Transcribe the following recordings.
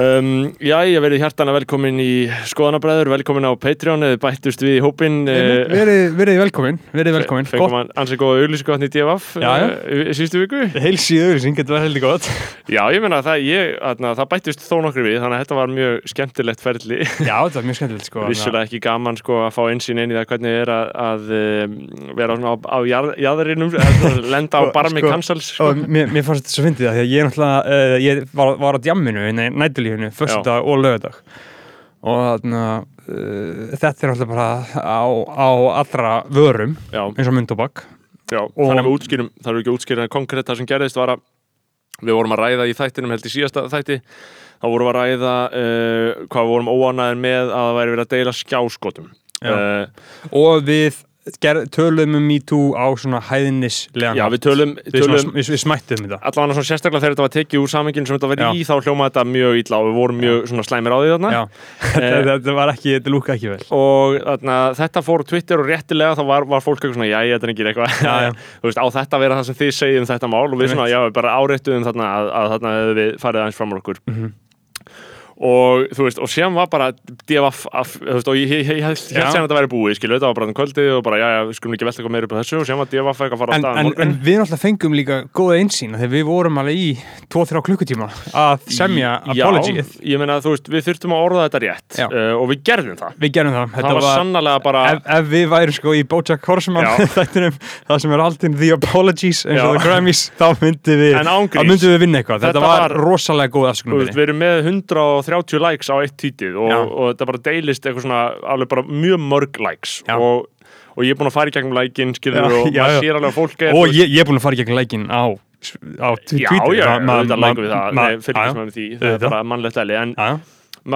Um, já, ég verið hjartana velkomin í skoðanabræður, velkomin á Patreon eða bættust við í hópin uh, Verið, verið velkomin, verið velkomin. Fengum hann ansið góða auðlýsingatni í DFF uh, síðustu viku. Heilsíðu auðlýsing, þetta var heldur gott. Já, ég meina það, það bættust þó nokkru við þannig að þetta var mjög skemmtilegt ferli. Já, þetta var mjög skemmtilegt sko Vissulega ekki gaman sko að fá einsýn inn í það hvernig er að, að vera á, á eða lenda á Og, barmi sko, cancels Og sko. mér, mér fannst þetta svo fyndið að ég nætulífinu, föstudag og lögadag og þarna, uh, þetta er náttúrulega bara á, á allra vörum Já, eins og myndobak já, þannig að við útskýrum það eru ekki útskýrið að konkrétt það sem gerðist var að við vorum að ræða í þættinum held í síðasta þætti. Þá vorum við að ræða uh, hvað við vorum óanæðin með að það væri verið að deila skjáskotum. Já. uh, og við tölum um MeToo á svona hæðnislegan Já, við tölum svona, við, við smættum þetta. Allavega svona sérstaklega þegar þetta var tekið úr samingin sem þetta var í þá hljómaði þetta mjög illa og við vorum mjög svona slæmir á því þarna. Já, þetta, þetta var ekki, þetta lúka ekki vel. Og þarna, þetta fór á Twitter og réttilega þá var, var fólk eitthvað svona, já, þetta er ekki eitthvað. Þú veist, á þetta vera það sem þið segið um þetta mál og við svona, já, bara áreittuðum þarna að, að þarna við farið aðeins fram úr okkur. Mhm. Og þú veist, og sem var bara DFF, af- þú veist, og ég, ég, ég held Já. sem þetta væri búið, skilu, þetta var bara um kvöldið og bara, já, já, við skulum ekki velta eitthvað meira upp á þessu og sem var DFF eitthvað að fara á en, stað en, morgun. en við náttúrulega fengum líka góða einsýn þegar við vorum alveg í 2-3 klukkutíma að semja Já, apologið ég meina, þú veist, við þurftum að orða þetta rétt Já. uh, og við gerðum það. Við gerum það, það var, sannlega bara ef, ef við værum sko í Bojack Horseman Já. þættinum, það sem er alltaf the apologies eins og Já. the Grammys þá myndum við, En ángríns. þá myndum við vinna eitthvað þetta, Þetta var, var- rosalega góð Þú afsökunum veist, við erum með 130 likes á eitt tweetið og, Já. og þetta bara deilist eitthvað svona alveg bara mjög mörg likes Já. og, og ég er búin að fara í gegnum lækin skilur Já, og já, maður já. sér alveg að fólk er og ég, ég er búin að fara í gegn leikin á, á Já, Twitter já, auðvitað ma- lækum við það, fylgjast já, með því, það er bara mannlegt eðli en já, já.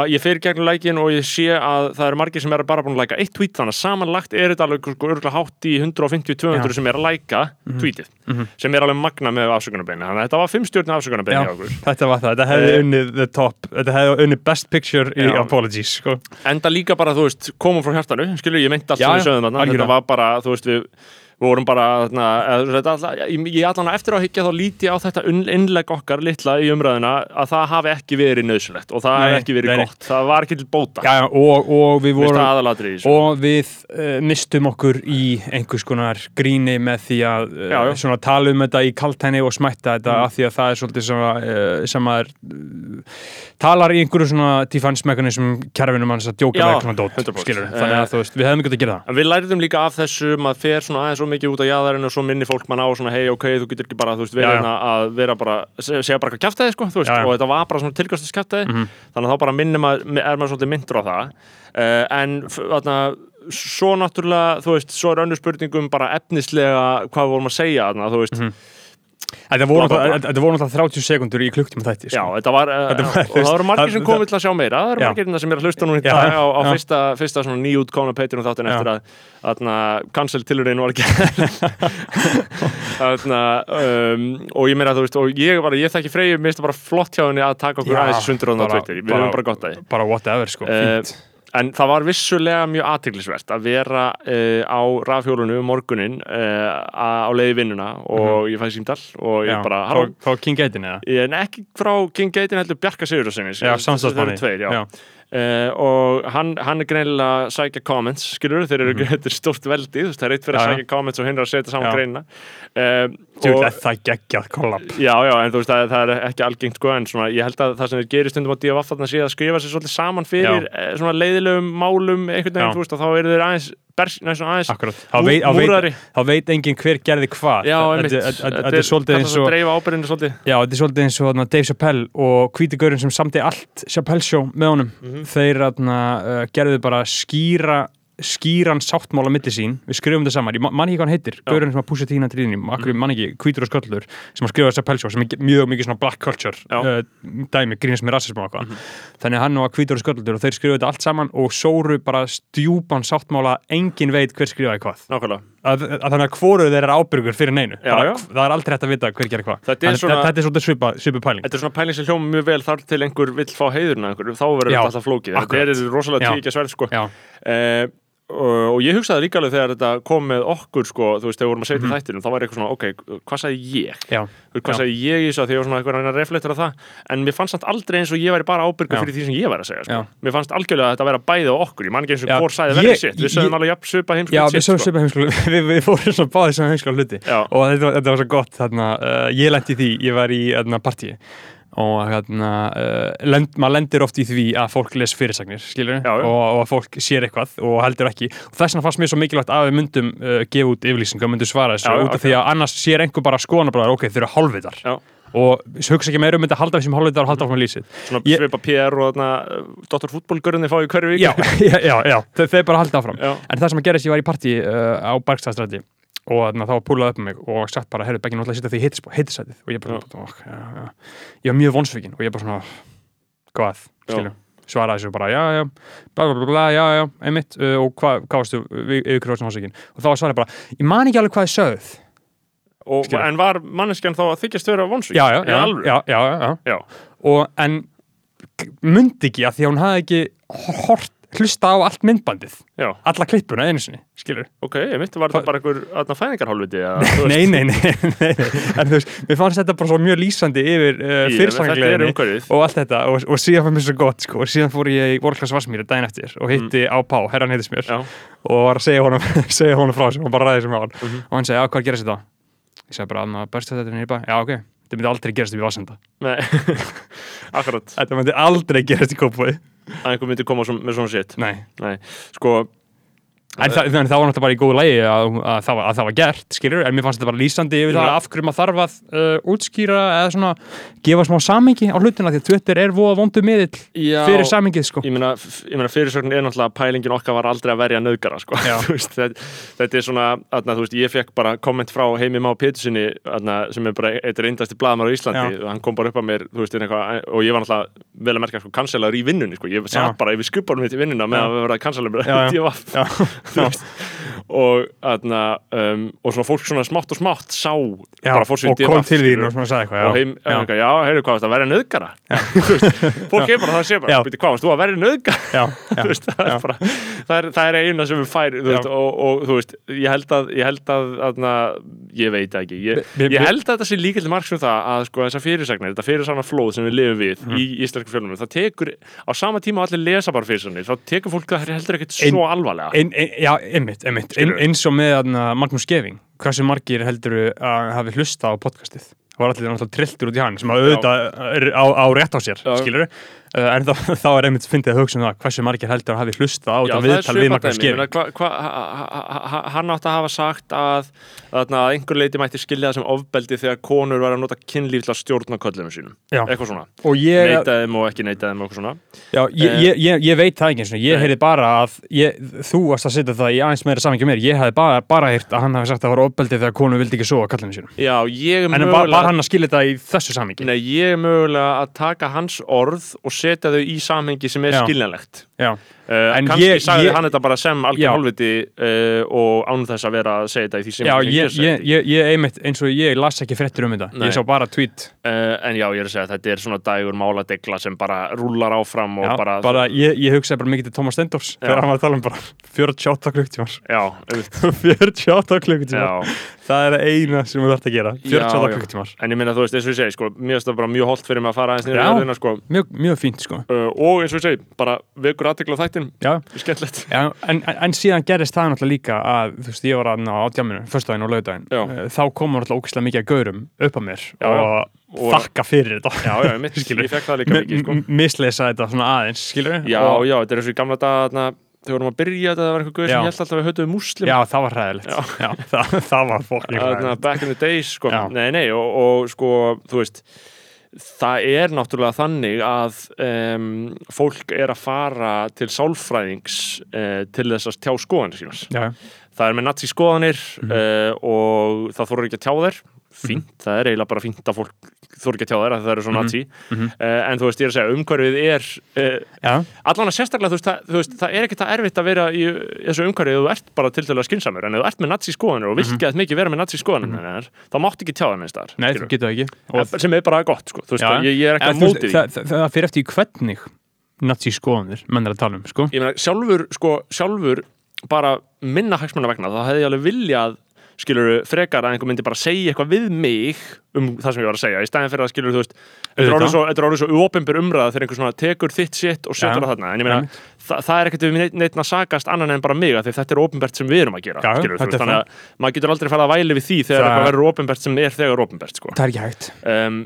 Ég fer gegnum lækin og ég sé að það eru margir sem er bara búin að læka eitt tweet þannig að samanlagt er þetta alveg sko, örgulega hátt í 150-200 Já. sem er að læka tweetið, Mhm. sem er alveg magna með afsökunarbeinu, þannig að þetta var 5 stjórn afsökunarbeinu þetta var það, þetta hefði Eh, unnið the top, þetta hefði unnið best picture í Já. apologies sko. enda líka bara, þú veist, komum frá hjartanu skilur, ég myndi allt sem við já, sögðum þarna þetta var bara, þú veist, við við vorum bara, þarna, alltaf, ég, allan að eftir á að higgja þá líti á þetta innlegg okkar litla í umræðina að það hafi ekki verið nöðsulegt og það Nei, hafi ekki verið nei, gott, það var ekki til bóta já, og, og við vorum og við uh, mistum okkur í einhvers konar gríni með því að uh, Já, já. svona tala um þetta í kaltæni og smætta þetta Mm. af því að það er svolítið sem að, uh, sem að talar í einhverju svona defense mechanism kerfinum hans að djóka með eitthvað svona dót 100%. skilur, þannig að þú veist, við hefum ekki að gera það við læriðum líka af þessu, maður fer svona aðeins svo mikið út á jaðarinn og svo minni fólk mann á svona hei ok, þú getur ekki bara, þú veist, verið hérna að vera bara, se- segja bara hvað kjaftaði sko, þú veist, Já, já. og þetta var bara svona tilgjörstis kjaftaði Mhm. þannig að þá bara minnir maður, er maður svolítið myndur á það uh, en þarna svo náttúrulega, þú veist, svo er önnur spurningum bara efnislega hvað við vorum að segja þarna, þú veist, Mhm. Þetta þetta voru náttúrulega 30 sekundur í klukktíma þætti já, sko. þetta var, uh, Þetta var, og það eru margir það- sem komið til að sjá meira, það Já. margir hérna sem er að hlusta nú í Já, dag á, á já. fyrsta, fyrsta nýjútkomna Patreon þáttin Já. eftir að cancel tilurinn var ekki þarna, um, og ég meira þú veist og ég, bara, ég þekki Freyju, mér finnst það bara flott hjá henni að taka okkur Já, aðeins sundur bara- Twitter, við erum bara gott að því bara whatever sko, Eh, fínt En það var vissulega mjög aðteglisvert að vera uh, á rafhjólunu um morgunin uh, á leiði vinnuna og ég fæði símdal og ég Já, bara, frá, halló, frá King Gaitin eða? Er ekki frá King Gaitin heldur Bjarka Sigurðarsinni Já, samstæðsmanni Já, Uh, og hann, hann er greinilega að sækja comments, skilur þeir eru mm þetta er stórt veldi, þú veist, það er eitt fyrir að. Já, já. sækja comments og hinn er að setja saman Já. greinina uh, Djú, og, það geggjað kollab Já, já, en þú veist, það, það er ekki algengt sko, en svona, ég held að það sem þeir gerir stundum á DFF þarna sé að skrifa sér svolítið saman fyrir eh, svona leiðilegum málum einhvern veginn, Já. þú veist, og þá eru þeir aðeins Akkurat, þá veit, veit, veit enginn hver gerði hvað. Þetta- er svolítið eins og þetta er svolítið eins og Dave Chappelle og hvítigurinn sem samti allt Chappelle show með honum. Mhm. þeir þarna, uh, gerðu bara skýra skýran sáttmála milli sín, við skrifum þetta saman, ég ma- man ekki hvað hann heitir, gaurinn sem að púsa tína til þínum, akkur man ekki, hvítur og sköllur sem að skrifa þessa pelsjó, sem er mjög mikið svona black culture uh, dæmi, grínast með rassism og eitthvað. Þannig að hann var hvítur og sköllur og þeir skrifa þetta allt saman og sóru bara stjúpan sáttmála, engin veit hver skrifaði hvað. Nákvæmlega. Að, að þannig að hvoru þeir eru ábyrgur fyrir neinu. Já, já. það er aldrei hægt að vita hver gerir hvað. Þetta er svona- þetta er svolítið svipa, svipa pæling. Þetta er svona pæling sem hljóma mjög vel þar til einhver vill fá heiðurinn að einhver, þá verður þetta alltaf flókið. Þetta er rosalega tíkja sverð, sko. Eh, og, ég hugsaði líka alveg þegar þetta kom með okkur, sko, þú veist, þegar við vorum að segja Mhm. til þættinum, þá var eitthvað svona, ok, hvað sagði ég? já, hvað Já. sagði ég í þessu að því ég var svona eitthvað að reyna að reflektera það, en mér fannst samt aldrei eins og ég væri bara ábyrgur Já. fyrir því sem ég væri að segja, sko. Já. Mér fannst algjörlega að þetta væri bæði á okkur, ég man ekki eins og Já, hvort sagði verið sitt, við sögum alveg jafn svipa Já, heimskulegt við sögum sko. svipa heimskóla við, fórum svona báðið sem heimskóla hluti Já. og þetta, þetta og hérna, uh, lend, maður lendir oft í því að fólk les fyrirsagnir Já, já. og, og að fólk sér eitthvað og heldur ekki, og þess vegna fannst mér svo mikilvægt að við myndum uh, gefa út yfirlýsingu og myndum svara þessu, Já, út af ok. því að annars sér einhver bara skoðanabræðar, ok, þeir eru hálfvitar Já. og hugsa ekki meira um þetta, halda við sem hálfvitar og halda áfram með lýsið Svona Ég- svipa PR og þarna, Dr. Fútbolgörðinni fá í hverju vik. já, já, já, þeir bara halda áfram en það sem að gerist, ég var í partí uh, á Bergstæðstræti og þarna, þá var púlað upp um mig og sagt bara, herru, Beggi, náttúrulega sitja því heitisætið og ég bara, ó, já, já. ég var mjög vonsvikinn og ég bara svona, hvað, skilju svaraði þessu bara, já, já, bla, bla, bla, já, já, einmitt, uh, og hvað, varstu yfir hverju sem vonsvikinn og þá var svarið bara, ég man ekki alveg hvað ég sögð Og, en var manneskjan þá að þykjast vera vonsvík? já, já, já, alveg? já, já, já, já. Já. og en myndi ekki að því að hún hafði ekki hort, hlusta á allt myndbandið. Já, alla klippuna einu sinni, skilur ok, ég myndi var þetta bara einhver fæðingarhálfviti nei, nei, nei, nei, en þú veist, mér fannst þetta bara svo mjög lýsandi yfir uh, fyrirsangleginni og allt þetta. Og, og síðan fannst mér svo gott sko, og síðan fór ég í Vorklass Vassmýri daginn eftir og hitti á Pá, herran heitis mér Já, og var að segja honum, segja honum frá þessu og bara ræði þessu með hann Mhm. og hann segi, já, hvað gerast þetta? ég segi bara, að börstu þetta nýrba já, ok, þetta myndi aldrei gerast upp í Vassenda akkurat. Þetta myndi aldrei gerast í Kópavogi að einhver myndi koma með svona shit. Nei, Nei, sko, en það, en það var náttúrulega bara í góðu lægi að, að, það var, að það var gert, skilur en mér fannst þetta bara lýsandi yfir það af hverju maður þarf að uh, útskýra eða svona gefa smá samengi á hlutina því að Twitter er voða vondu miðill já fyrir samengið sko. Ég meina, ég meina fyrirsögnin er náttúrulega að pælingin okkar var aldrei að verja nöðgara sko. Veist, þetta, þetta er svona, aðna, þú veist, ég fekk bara komment frá Heimi Má Pétursinni sem er bara eitt reyndasti blaðmar á Íslandi. Og hann kom bara upp að mér, þú veist, eitthvað, og ég var náttúrulega vel að merka sko, kanselaður í vinnunni, sko. ég satt bara yfir skupanum mitt í vinnuna með að vera kanselaður Já, já. með já, þú veist og, aðna, um, og svona fólk svona smátt og smátt sá já, og kom til þín og svona sagði eitthvað og heim, já, já, já, heyrðu hvað, það verið nöðgara fólk er bara það sé Já. bara, býtti hvað, varst þú að verið nöðgara það, er bara, það, er, það er eina sem við fær veist, og, og þú veist, ég held að ég held að, aðna, ég veit það ekki ég, vi- ég held að þetta sé líka til margs um það að sko þessar fyrirsagnir, þetta fyrirsagnar flóð sem við lifum við Mhm. í íslensku fjölunum það tekur, á sama tíma allir lesa bara fyrirsagnir þá tekur fólk það heldur ekkert svo alvarlega Skilurðu? eins og með Magnús Geving hversu margir heldur að hafi hlusta á podcastið? Það var allir náttúrulega trilltur út í hann sem að auðvitað á, á rétt á sér skilur en þá, þá er einmitt fyndið að hugsa um það hversu margir heldur að hafi hlusta á Já, þetta það er viðtal við ha- ha- hann átti að hafa sagt að, að að einhver leiti mætti skilja það sem ofbeldi þegar konur var að nota kynlíf til að stjórna köllunum sínum. Já. eitthvað svona, og ég, neita þeim og ekki neita þeim og eitthvað svona. Já, ég, ég, ég, ég veit það ekki eins og ég Nei. heyri bara að ég, þú varst að setja það í aðeins meira samingi mér. Ég hefði bara, bara heyrt að hann hafi sagt að það var ofbeldi þegar konu vildi ekki sofa kallinu sínum. Já, ég er en mögulega var hann að skilja þetta í þessu samingi Setja þau í samhengi sem er skiljanlegt uh, kannski ég- sagði ég- hann þetta bara sem algjör hálfviti uh, og án þess að vera að segja þetta í því sem já ég, ég, einmitt eins og ég las ekki fréttir um þetta. Nei. ég sá bara tweet. Uh, en já, ég er að segja að þetta er svona dægur máladegla sem bara rúlar áfram Já, bara, bara, ég, ég hugsaði bara mikið til Thomas Stendors þegar hann var að tala um bara 48 klukktímar Já, einmitt. 48 klukktímar það er eina sem þú þarfst að gera 48 Já, já. klukktímar En ég meina, þú veist, eins og ég segi, sko, bara mjög holdt fyrir mig að fara aðeins jörðina, sko, mjög, mjög fínt sko. Og eins og ég segi, bara vekur þættin, já, skemmtilegt. já, en, en, en síðan gerist það náttúrulega líka að þú veist, ég var að ná á djáminu, föstudaginn og laugdaginn Já. Eh, þá komur náttúrulega ógæslega mikið gaurum upp að mér Já, og, Og- þakka fyrir þetta. Já, já, mitt, ég fekk það líka mikið, sko. M- m- mislesa þetta svona aðeins, skilur Já, já, þetta er eins og í gamla dag, þarna, þegar við vorum að byrja þetta, það var einhver guð sem held alltaf að við höfðum muslim. já, það var já, það, það var fokking Þarna, hræðilegt. back in the days, sko. Nei, nei, og, og sko, þú veist, það er náttúrulega þannig að um, fólk er að fara til sálfræðings uh, til þess að tjá Já, það er með nazi skoðanir Mhm. uh, og það þóru ekki að tjá þær. Fínt, það er eiginlega bara fínt að fólk þóru ekki að tjá þær að það eru svo nazi. Mhm. uh, en þú veist, ég er að segja, umhverfið er uh, já, allan að sérstaklega, þú veist, það, þú veist, það er ekki það erfitt að vera í þessu umhverfið þú ert bara til dæla skinsamur, en þú ert með nazi skoðanir og vilt Mhm. ekki að mikið vera með nazi skoðanir þá máttu ekki tjá minnst þar nei, þú getur ekki. Og, sem er bara gott, sko, þú veist, Já. ég, ég er ekki En að móti það, það, það fyrir eftir í hvernig nazi skoðanir menn er að tala um, sko. Ég meina, sjálfur, sko, sjálfur bara minna hagsmunna vegna þá hefði ég alveg viljað skilur frekar að einhver myndi bara segja eitthvað við mig um það sem ég var að segja í stæðin fyrir að skilur, þú veist, þetta er orðið svo, opinber umræða þegar einhver svona tekur þitt sitt og setur Já. það þarna en ég meina, Einmitt. þa það er ekkert við neitt, neitt að sagast annan en bara mig því þetta er opinbert sem við erum að gera Já, skilur, þetta er þannig að maður getur aldrei farið að væli við því þegar Það- eitthvað verður opinbert sem er þegar opinbert sko. það er ekki hægt um,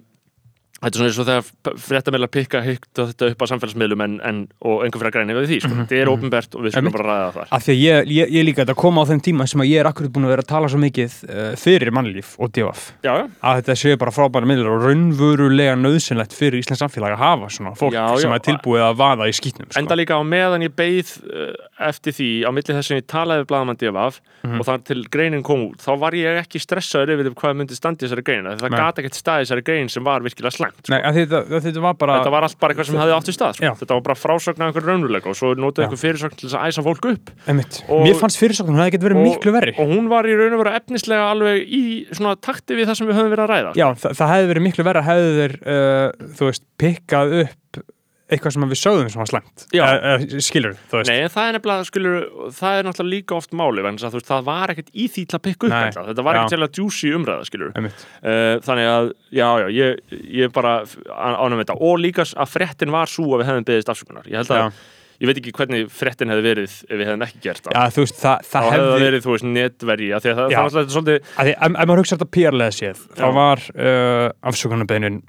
Þetta er svona eins og þegar fréttameila pikka hygt og þetta upp á samfélagsmiðlum en, en, og einhver fyrir að græni við því sko. þetta er opinbert og við skulum bara ræða það. Af því að ég, ég, ég líka þetta koma á þeim tíma sem að ég er akkurat búin að vera að tala svo mikið uh, fyrir mannlíf og divaf að þetta sé bara frábæra miðlar og raunverulega nöðsynlegt fyrir Íslands samfélag að hafa svona fólk Já, já. sem er tilbúið að vaða í skýtnum sko. enda líka á meðan ég beið uh, eftir því á milli þess að ég talaði við og slæmt sko. Nei, að þetta, að þetta var bara þetta var allt bara eitthvað sem hefði átt í stað sko. Þetta var bara frásögn af einhver raunveruleika og svo notaði einhver fyrirsögn til þess að æsa fólk upp. Og- mér fannst fyrirsögnum, það hefði getið verið miklu verri. og hún var í raun og veru efnislega alveg í svona takti við það sem við höfum verið að ræða Já, það, það hefði verið miklu verra hefði þeir, uh, þú veist, pikkað upp eitthvað sem við sögðum sem var slæmt. Já. uh, uh, skilur, þú veist. Nei, en það er nefnilega, skulur, það er náttúrulega líka oft máli, veist, það var ekkert í því til að pikka upp Nei, eitthvað, þetta var ekkert til að juicy umræða, skilur uh, þannig að, já, já, ég, ég bara ánum þetta, og líka að fréttin var svo að við hefðum beðist afsökunar. Ég held að, Já. ég veit ekki hvernig fréttin hefði verið ef við hefðum ekki gert það. Já, þú veist, það, það hefði það verið, þú veist, að það, það, er svolítið ef, maður hugsa þetta pýrlega séð þá var uh, afsökunarbeinin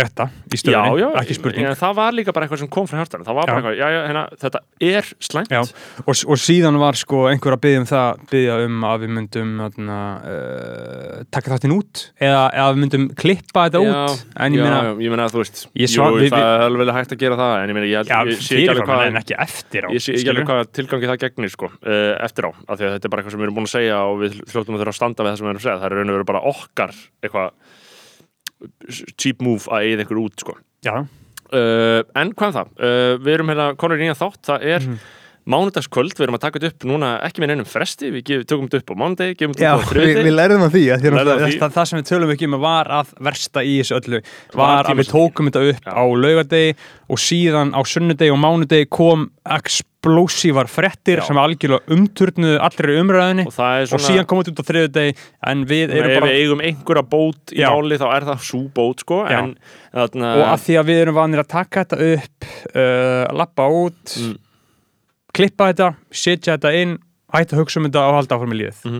rétta í stöðunni, ekki spurning. en það var líka bara eitthvað sem kom frá hjartanum það var bara eitthvað, já, já, hérna, þetta er slæmt. Já, og, og síðan var sko einhver að byggja um það byggja um að við myndum þarna, uh, taka þáttinn út eða, eða við myndum klippa þetta Já, út. En ég meina, já, ég meina, þú veist Ég jú, sva- við- það er alveg hægt að gera það en ég meina, ég, held, já, ég sé ekki alveg hvað en ekki eftir á ég sé ekki alveg hvað tilgangi það gegnir sko, uh, eftir á, af því að þetta er bara eitthvað sem við erum búin að segja og við hljóttum að þurfa að standa við það sem við erum að segja, það er raun og veru bara okkar eitthvað cheap move að eigða ykkur út sko. Uh, en hvað er það? Uh, við erum hérna konur í nýja þátt, það er Mhm. Mánudagskvöld, við erum að taka þetta upp núna ekki með neinum fresti, við tökum þetta upp á mánudegi gefum Já, þetta upp á þriðjudegi lærðum að því, að það, af því. það, það sem við tölum ekki um var að versta í þessu öllu Var að við tókum þetta upp Já. á laugadegi og síðan á sunnudegi og mánudegi kom explosívar frettir Já. sem algjörlega umturnuðu allri umræðinni og það er og svona síðan komum við út á þriðudegi en við Ef erum bara við eigum einhverja bót í Já. máli þá er það sú bót sko Já. en þarna og að því að við erum vanir að taka þetta upp uh, lappa út Mm. Klippa þetta, setja þetta inn hætta að hugsa um þetta og halda áfram í lífið en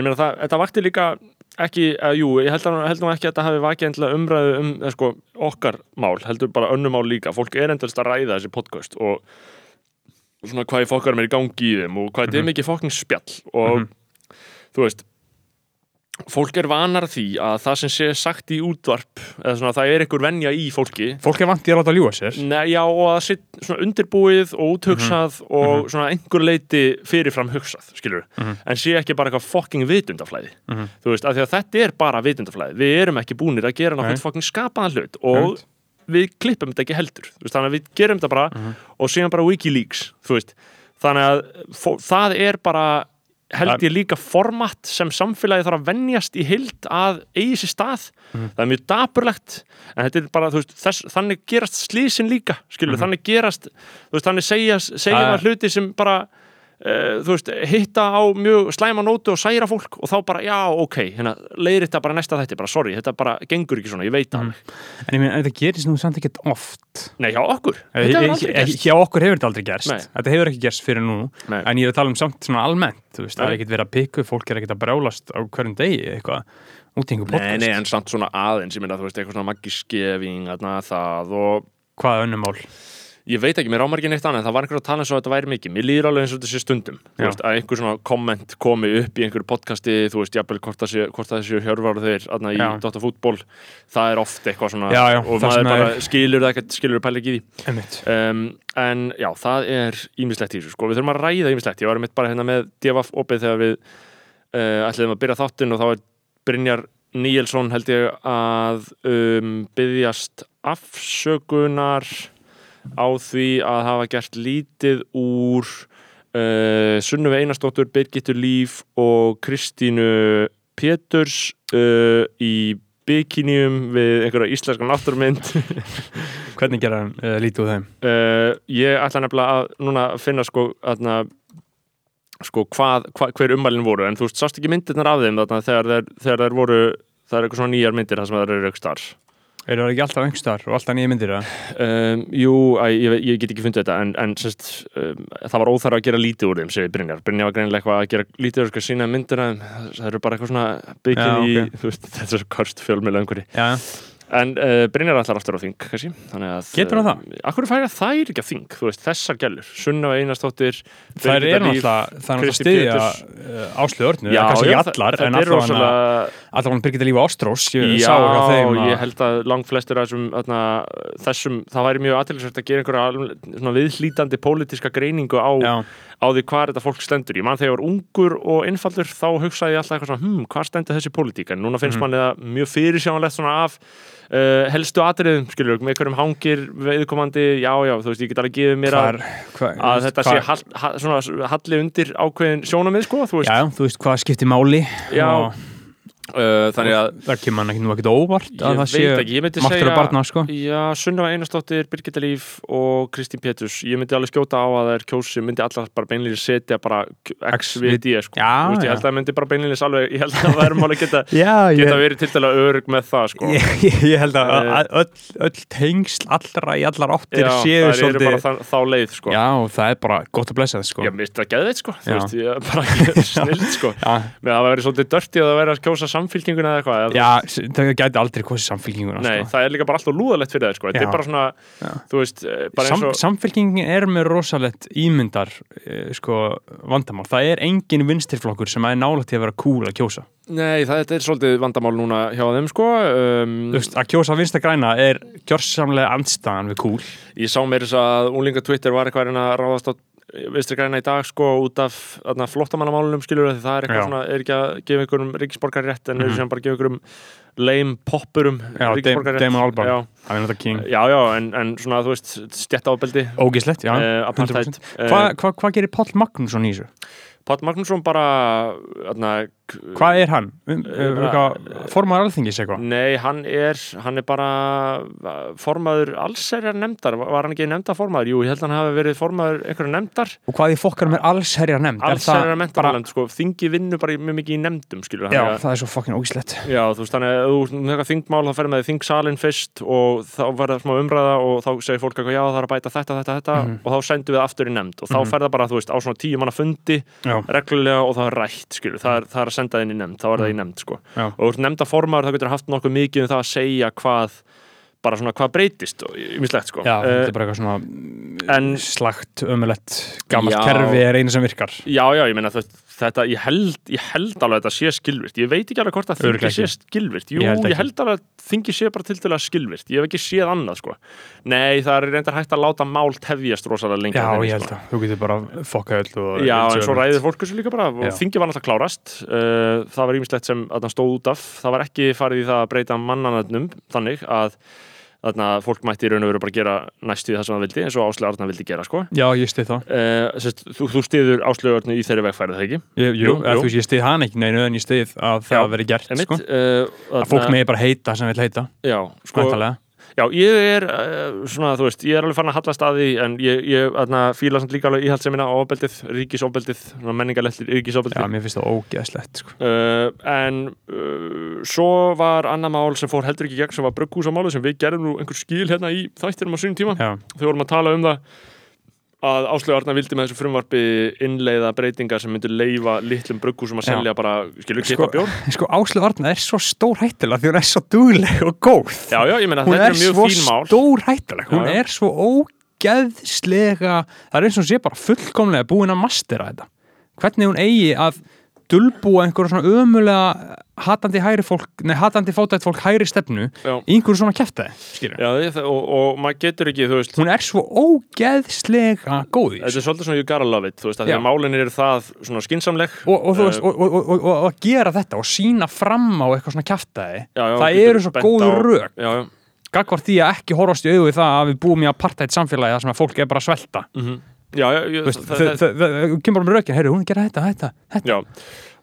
ég meina það, þetta vakti líka ekki, að, jú, ég held, að, held nú ekki að þetta hafi vakið endilega umræðu um sko, okkar mál, heldur bara önnum mál líka. Fólk er endast að ræða þessi podcast og svona hvað fokkar er í gangi í þeim og hvað þetta er mikið fokking spjall og Mhm. þú veist fólk er vanar því að það sem sé sagt í útvarp eða svona það er einhver venja í fólki. Fólk er vant í að láta ljúa sér. Nei, já, og að sitt svona undirbúið og úthugsað og svona einhver leiti fyrirfram hugsað, skilur Mhm. en sé ekki bara eitthvað fucking vitundaflæði Mhm. þú veist, af því að þetta er bara vitundaflæði við erum ekki búnir að gera náttúrulega fucking skapaðan hlut og við klippum þetta ekki heldur, veist, þannig að við gerum þetta bara og síðan bara Wikileaks, þú veist. Þannig að það er bara held ég líka format sem samfélagi þarf að venjast í heild að eigi sér stað. Það er mjög dapurlegt en þetta er bara, þú veist, þess, þannig gerast slísin líka, skilur, þannig gerast þú veist, þannig segja, segja maður hluti sem bara Uh, þú veist, hitta á mjög slæma nótu og særa fólk og þá bara, já, ok hérna, leiðir þetta bara næsta þætti, bara sorry þetta bara gengur ekki svona, ég veit það en ég meina, en þetta gerist nú samt ekkert oft. Nei, hjá okkur, Eh, þetta er eh, aldrei gerst. hjá okkur hefur þetta aldrei gerst. Nei. þetta hefur ekki gerst fyrir nú. Nei. en ég er að tala um samt svona almennt þú veist, það Nei. er ekkert verið að pikku, fólk er ekkert að brjálast á hverjum degi eitthvað. Út í einhver Nei, podcast. nei, en samt svona aðeins, ég meina, þú veist, eitthvað svona það ég veit ekki, mér ámar ekki neitt annað en það var einhver að tala eins og þetta væri mikið. Mér líður alveg eins og þetta sé stundum. Veist, að einhver svona komment komi upp í einhverju podcasti, þú veist, jafnvel hvort það sé, hvort það sé hjörvar þeir aðna í Já. Dota fútból, það er oft eitthvað svona Já, já, og það maður bara er- skilur það ekkert, skilur pæla ekki í því. Um, en já, það er ímislegt í þessu, sko, við þurfum að ræða ímislegt ég var mitt bara hérna með DFF opið þegar við uh, ætliðum að byrja þáttinn og þá er Brynjar Níelsson held ég að um, byggjast afsökunar á því að hafa gert lítið úr uh, Sunnuve Einarsdóttur, Birgittur Líf og Kristínu Péturs uh, í bikinium við einhverja íslenska náttúrmynd. Hvernig gera uh, lítið úr þeim? ég ætla nefnilega að núna finna sko, aðna, sko hvað, hvað, hver ummælin voru. En þú veist, sást ekki myndirnar af þeim þarna, þegar, þeir, voru það er eitthvað svona nýjar myndir þar sem það eru aukstar Eru það ekki alltaf engstar og alltaf nýja myndir? um, Jú, æ, ég, ég get ekki fundið þetta en, en sérst, um, það var óþarf að gera lítið úr þeim, segir Brynjar. Brynjar var greinilega eitthvað að gera lítið úr sína myndir það eru bara eitthvað svona byggjum í, þú veist, þetta er Já, En uh, Brynjar ætlar aftur á þing, kannski þannig að, Getur hann það? Akkur færa þær ekki að þing, þú veist, þessar gælur Sunna Einarsdóttir það er Birgitta Líf, náttúrulega það er náttúrulega stiðja uh, Áslu Örnu, Já, kannski já, ekki allar það- en þetta er allavega rosalega allavega Birgitta Líf Ástrós ég Já, sá hjá þeim að- ég held að langt flestir af þessum, þarna, þessum það væri mjög aðtilsvægt að gera einhverja alveg svona viðhlítandi pólitíska greiningu á, Já, á því hvað þetta fólk stendur. Ég man þegar ég var ungur og einfaldur þá hugsaði ég alltaf eitthvað svona, hm, hvað stendur þessi pólitík? En núna finnst Mhm. manni það mjög fyrirsjánlegt svona af uh, helstu atriðum, skilur, með einhverjum hangir viðkomandi, já, já, þú veist, ég get alveg gefið mér hvar, hvar, að þetta sé hall, hall, svona halli undir ákveðin sjónamið, sko, þú veist. Já, þú veist hvað skiptir máli Já, og þannig að það kemur hann ekki nú ekkert óvart ég að það veit sé ekki, ég myndi máttur segja að barna sko. Já, Sunniva Einarsdóttir, Birgitta Líf og Kristín Péturs, ég myndi alveg skjóta á að það er kjósi, myndi allar bara beinlýnis setja bara X við D sko. Já, Þú veist, ég held að það myndi bara beinlýnis alveg, ég held að það væri máli geta, Já, geta verið til dæla örug með það sko. ég, ég, ég held að Eh. að öll, öll tengsl allra í allar áttir séu svolítið bara það, þá leið sko. Já, og það er bara gott að blessa það sko. Já, samfylkinguna eða eitthvað. já, það gæti aldrei kosið samfélkinguna Nei, sko. það er líka bara alltaf lúðalegt fyrir það sko. Þetta er bara svona, Já. þú veist, eh, Sam, og Samfélkingin er með rosalegt ímyndar uh, sko, vandamál. Það er engin vinstirflokkur sem er nálægt til að vera cool að kjósa. Nei, það þetta er svolítið vandamál núna hjá þeim sko um, Þú veist, að kjósa vinsta græna er gjörsamlega andstaðan við cool. Ég sá mér þess að úlinga Twitter var eitthvað að ráðast á vinstri græna í dag sko út af flottamannamálunum skilur því það er eitthvað Já. svona, er ekki að gefa einhverjum ríkisborgar rétt en mm. -hmm. sem bara að gefa einhverjum leim poppurum Já, ríkisborgar Damon Albarn. Það er náttúrulega king. já, já en, en svona þú veist stjættaábeldi Ógislegt, já. apartheid 100%. uh, Hvað hva, hva gerir Páll Magnússon í þessu? Páll Magnússon bara þarna, Hvað er hann? Um, Eh, uh, Formaður alþingis eitthvað? Nei, hann er, hann er bara uh, formaður allserjar nefndar var hann ekki nefnda formaður? Jú, ég held að hann hafi verið formaður einhverju nefndar Og hvað í fokkarum er allsherjar nefnd? Er alls er það að mentamáland, sko, þingi vinnur bara mjög mikið í nefndum, skilur Já, það er svo fokkin ógislegt. já, þú veist, þannig að þú eitthvað þingmál þá ferði með þingsalinn fyrst og þá verða smá umræða og þá segir fólk eitthvað, já, það er að bæta þetta, þetta, þetta Mhm. og þá sendum við aftur í nefnd og þá Mhm. ferða bara, þú veist, á svona tíu manna fundi reglulega og það er rætt, skilur það er, það er senda það inn í nefnd, þá er það í nefnd, sko. Og þú ert nefnda formaður, þá getur haft nokkuð mikið um það að segja hvað bara svona hvað breytist og ýmislegt, sko. Já, þetta Eh, er bara eitthvað svona en- slagt, ömulett, gammalt kerfi er einu sem virkar. Já, já, ég meina þetta, þetta ég, held, ég held alveg að þetta sé skilvirt ég veit ekki alveg hvort að þingi sé skilvirt Jú, Ég held ég held alveg að þingi sé bara til til að skilvirt ég hef ekki séð annað, sko. Nei, það er reyndar hægt að láta mál tefjast rosalega lengi Já, þeim, ég held sko. að þú getur bara fokkað öll og Já, en svo ræðir fólk þessu líka bara. Og þingi var náttúrulega klárast. Uh, það var ýmislegt sem að það stóð út af. Það var ekki farið í það að breyta mannanöfnum þannig að þarna fólk mætti í raun og veru bara gera næst við það sem það vildi eins og Áslega Arna vildi gera sko. Já, ég stið það. uh, sest, þú, þú stiður Áslega Arna í þeirri vegfærið, það ekki? Jú, Jú, jú. veist, ég stið hann ekki neinu en ég stið að það veri gert, sko. uh, Að fólk megi bara heita sem vil heita, Já, sko. Já, ég er uh, svona, þú veist, ég er alveg farin að hallast að því en ég, ég aðna, fíla samt líka alveg íhaldsemina á ofbeldið, ríkisofbeldið menningalegt Já, mér finnst það ógeðslegt, sko. uh, en uh, svo var annað mál sem fór heldur ekki gegn sem var brugghúsamáli sem við gerðum nú einhver skil hérna í þættinum á sínum tíma. Já, þegar vorum að tala um það að Áslögu Arna vildi með þessu frumvarpi innleiða breytingar sem myndur leifa litlum brugghúsum að selja bara, skilur, Sko, kippa bjór? sko Áslu Arna er svo stór hættilega því hún er svo dugleg og góð. Já, já, ég meina hún þetta er er mjög svo stór hættileg, hún Já, er svo ógeðslega það er eins og sé bara fullkomlega búin að mastera þetta. Hvernig hún eigi að dulbúa einhverja svona ömulega hatandi hæri fólk, nei hatandi fátætt fólk hæri stefnu Já. í einhverju svona kjæftæði skilur. Já, ég, og, og maður getur ekki, þú veist hún er svo ógeðslega góð í Þetta er svolítið svona you gotta love it, þú veist, að því að málin eru það svona skinsamleg og, og þú veist, Eh, og, og, og, að gera þetta og sína fram á eitthvað svona já, það eru svo góð rök. Já, já, gagvart því að ekki horfast í augu við það að við búum í apartheid samfélagi þar sem að fólk er bara að svelta já, já, veist, það- það- þau kemur bara með rökin, heyrðu, hún er gera þetta, þetta, þetta. Já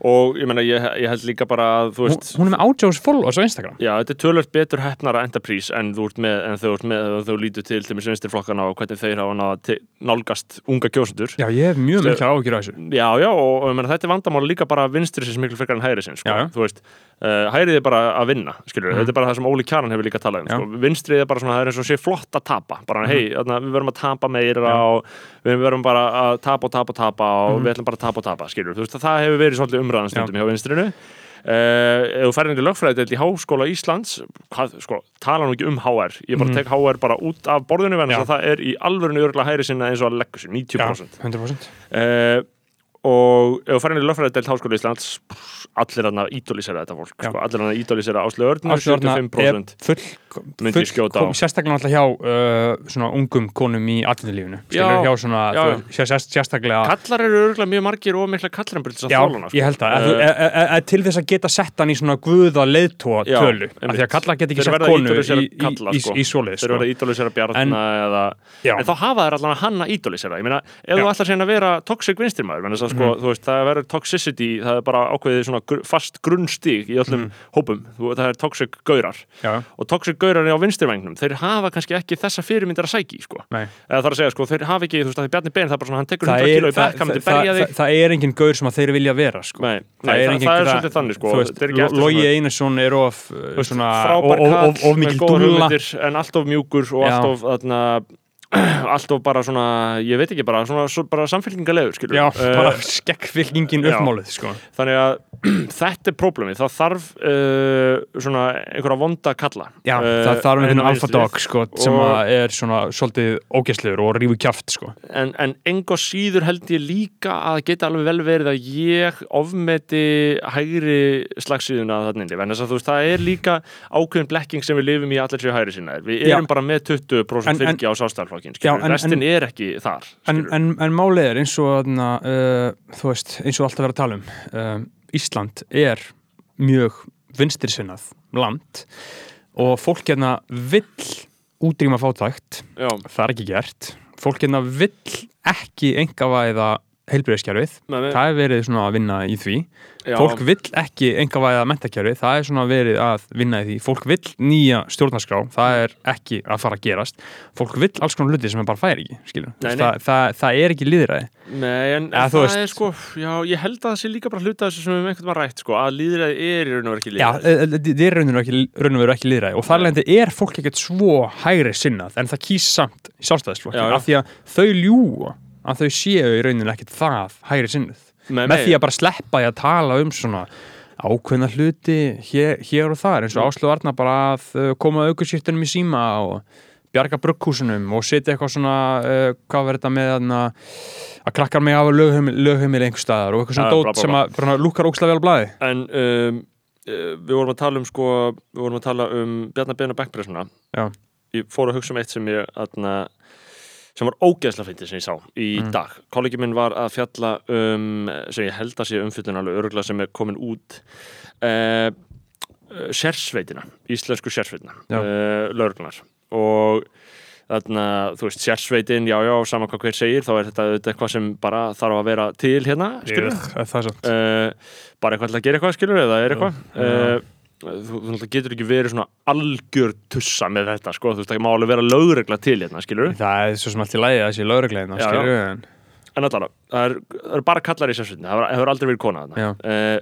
og ég meina, ég, ég held líka bara að, þú hún, veist hún er með átjós followers á Instagram. Já, þetta er tölvöld betur hefnara enterprise en þú ert með, en þú ert með, þú lítur til til með vinstirflokkana og hvernig þeir hafa nálgast unga kjósundur já, ég hef mjög miklar áhyggjur á þessu. Já, já, og, og ég meina, þetta er vandamál líka bara vinstri sem miklu frekar en hægri sinn, sko. Þú veist, uh, hægrið er bara að vinna, skilur Mhm. þetta er bara það sem Óli Kjaran hefur líka talað um, sko. vinstrið er bara svona, það er eins og sé flott að tapa, bara, hei, þarna, við verðum að tapa meira Mhm. Já. og við verðum bara að tapa og tapa og tapa og Mhm. við ætlum bara að tapa og tapa, skilur þú veist, það hefur verið svolítið umræðan stundum hjá vinstrinu Uh, ef þú færðin í lögfræðideild í Háskóla Íslands hvað, sko, tala nú ekki um HR ég bara Mhm. tek HR bara út af borðinu þess að það er í alvörinu örgulega hægri sinna eins og að leggur sér, 90% já, 100% uh, og ef þú farin í lögfræðideild Háskóla Íslands allir hann að ídólisera þetta fólk sko, allir hann að ídólisera Áslu Arna 75% er full, Myndi ég skjóta á. sérstaklega náttúrulega hjá uh, svona ungum konum í atvinnulífinu sérstaklega kallar eru örgulega mjög margir og mikla kallarambyrðis að Já, þólana ég held að, uh, uh, uh, uh, til þess að geta sett hann í svona guða leiðtóa tölu, af því að kalla get ekki Þeir sett konu í, kalla, í, sko. í, svoleið þeir sko. verða ídólisera Bjarna En- eða. En þá hafa þær allan að hanna ídólisera Ég meina, ef þú ætlar síðan að vera toxic vinstirmaður sko, Mhm. það verður toxicity það er bara ákveðið svona fast grunnstig í öllum Mhm. hópum, það er toxic gaurar og toxic gaurar á vinstirvengnum þeir hafa kannski ekki þessa fyrirmyndar að sæki sko. eða þarf að segja, sko, þeir hafa ekki, þú veist, að Bjarni Ben það er bara svona, hann tekur það 100 er, kíló í bekk, hann myndi það, berja þig það er engin gaur sem að þeir vilja vera sko. Nei, nei, það, engin- það er svolítið þannig, sko þú veist, Þetta er ekki eftir Logi svona- Einarsson er of uh, svona, frábær of, kall of, of með mikil góðar dúlla hugmyndir, en allt of mjúkur og Já. allt of þarna, allt of bara svona ég veit ekki bara, svona, svo, bara samfélkingalegur skilur Já, Eh, bara skekkfylkingin já. uppmálið sko. þannig að þetta er problemið, það þarf uh, svona einhverja vonda kalla Já, Eh, það þarf einhvern á alfa vinstrið. dog sko, sem er svona svolítið ógæslegur og rífu kjaft sko. en, en engo síður held ég líka að geta alveg vel verið að ég ofmeti hægri slagsíðuna þannig, en þess að þú veist, það er líka ákveðin blekking sem við lifum í allir sér hægri sinna við Já. erum bara með 20% En- en- fylgi á sástæðarflokkin, Já, en- restin er ekki þar en, en, en málið er eins og uh, þú veist, eins og alltaf verið að tala um um, Ísland er mjög vinstirsinnað land og fólk hérna vill útrýma fátækt. Já, það er ekki gert. Fólk hérna vill ekki engavæða heilbreyðskerfið með, það er verið svona að vinna í því. Já, fólk vill ekki engavæða mentakerfið það er svona verið að vinna í því. Fólk vill nýja stjórnarskrá. Það er ekki að fara að gerast. Fólk vill alls konar hluti sem er bara fær ekki skilur. Nei, nei. Það, það, það er ekki líðræði Nei, en, þú það veist. er sko, já, ég held að það sé líka bara hluta þessu sem við einhvern veginn rætt, sko, að líðræði er í raun og verið ekki Já, líðræði. e- e- þetta er raun og veru ekki líðræði og þar leðandi er fólk ekkert svo hægri sinnað en það kýs samt í Já, sjálfstæðisflokkin já. af því að þau ljúa að þau séu í rauninu ekkert það hægri sinnað Með, með því að bara sleppa því að tala um svona ákveðna hluti hér, hér og þar eins og Áslu Arna bara að uh, koma aukustýrtunum í síma og bjarga brugghúsunum og setja eitthvað svona uh, hvað verður þetta með þarna, að krakkar mig af lögheimil, einhver staðar og eitthvað svona Ja, dót sem að bara lúkar ókslega vel blæði En um, uh, við vorum að tala um, sko, við vorum að tala um Bjarnar Ben og Beckpressuna. Já. Ég fór að hugsa um eitt sem ég, aðna, sem var ógeðslega fyndið sem ég sá í Mm. dag. Kollegi minn var að fjalla um, sem ég held að sé umfyllun alveg öruglega sem er komin út, uh, sérsveitina, íslensku sérsveitina, uh, lauruglunar. Og þarna, þú veist, sérsveitin, já, já, saman hvað hver segir, þá er þetta eitthvað sem bara þarf að vera til hérna, skilur samt uh, bara eitthvað til að gera eitthvað skilur eða er eitthvað uh, þú, þú getur ekki verið svona algjör tussa með þetta sko, þú veist það má alveg vera lögregla til hérna skilur það er svo sem allt í lægi að það sé lögregleina Já, skilur við en en allavega, það er, það er bara kallar í sérsveitinni, það hefur- aldrei verið kona Já. þarna uh,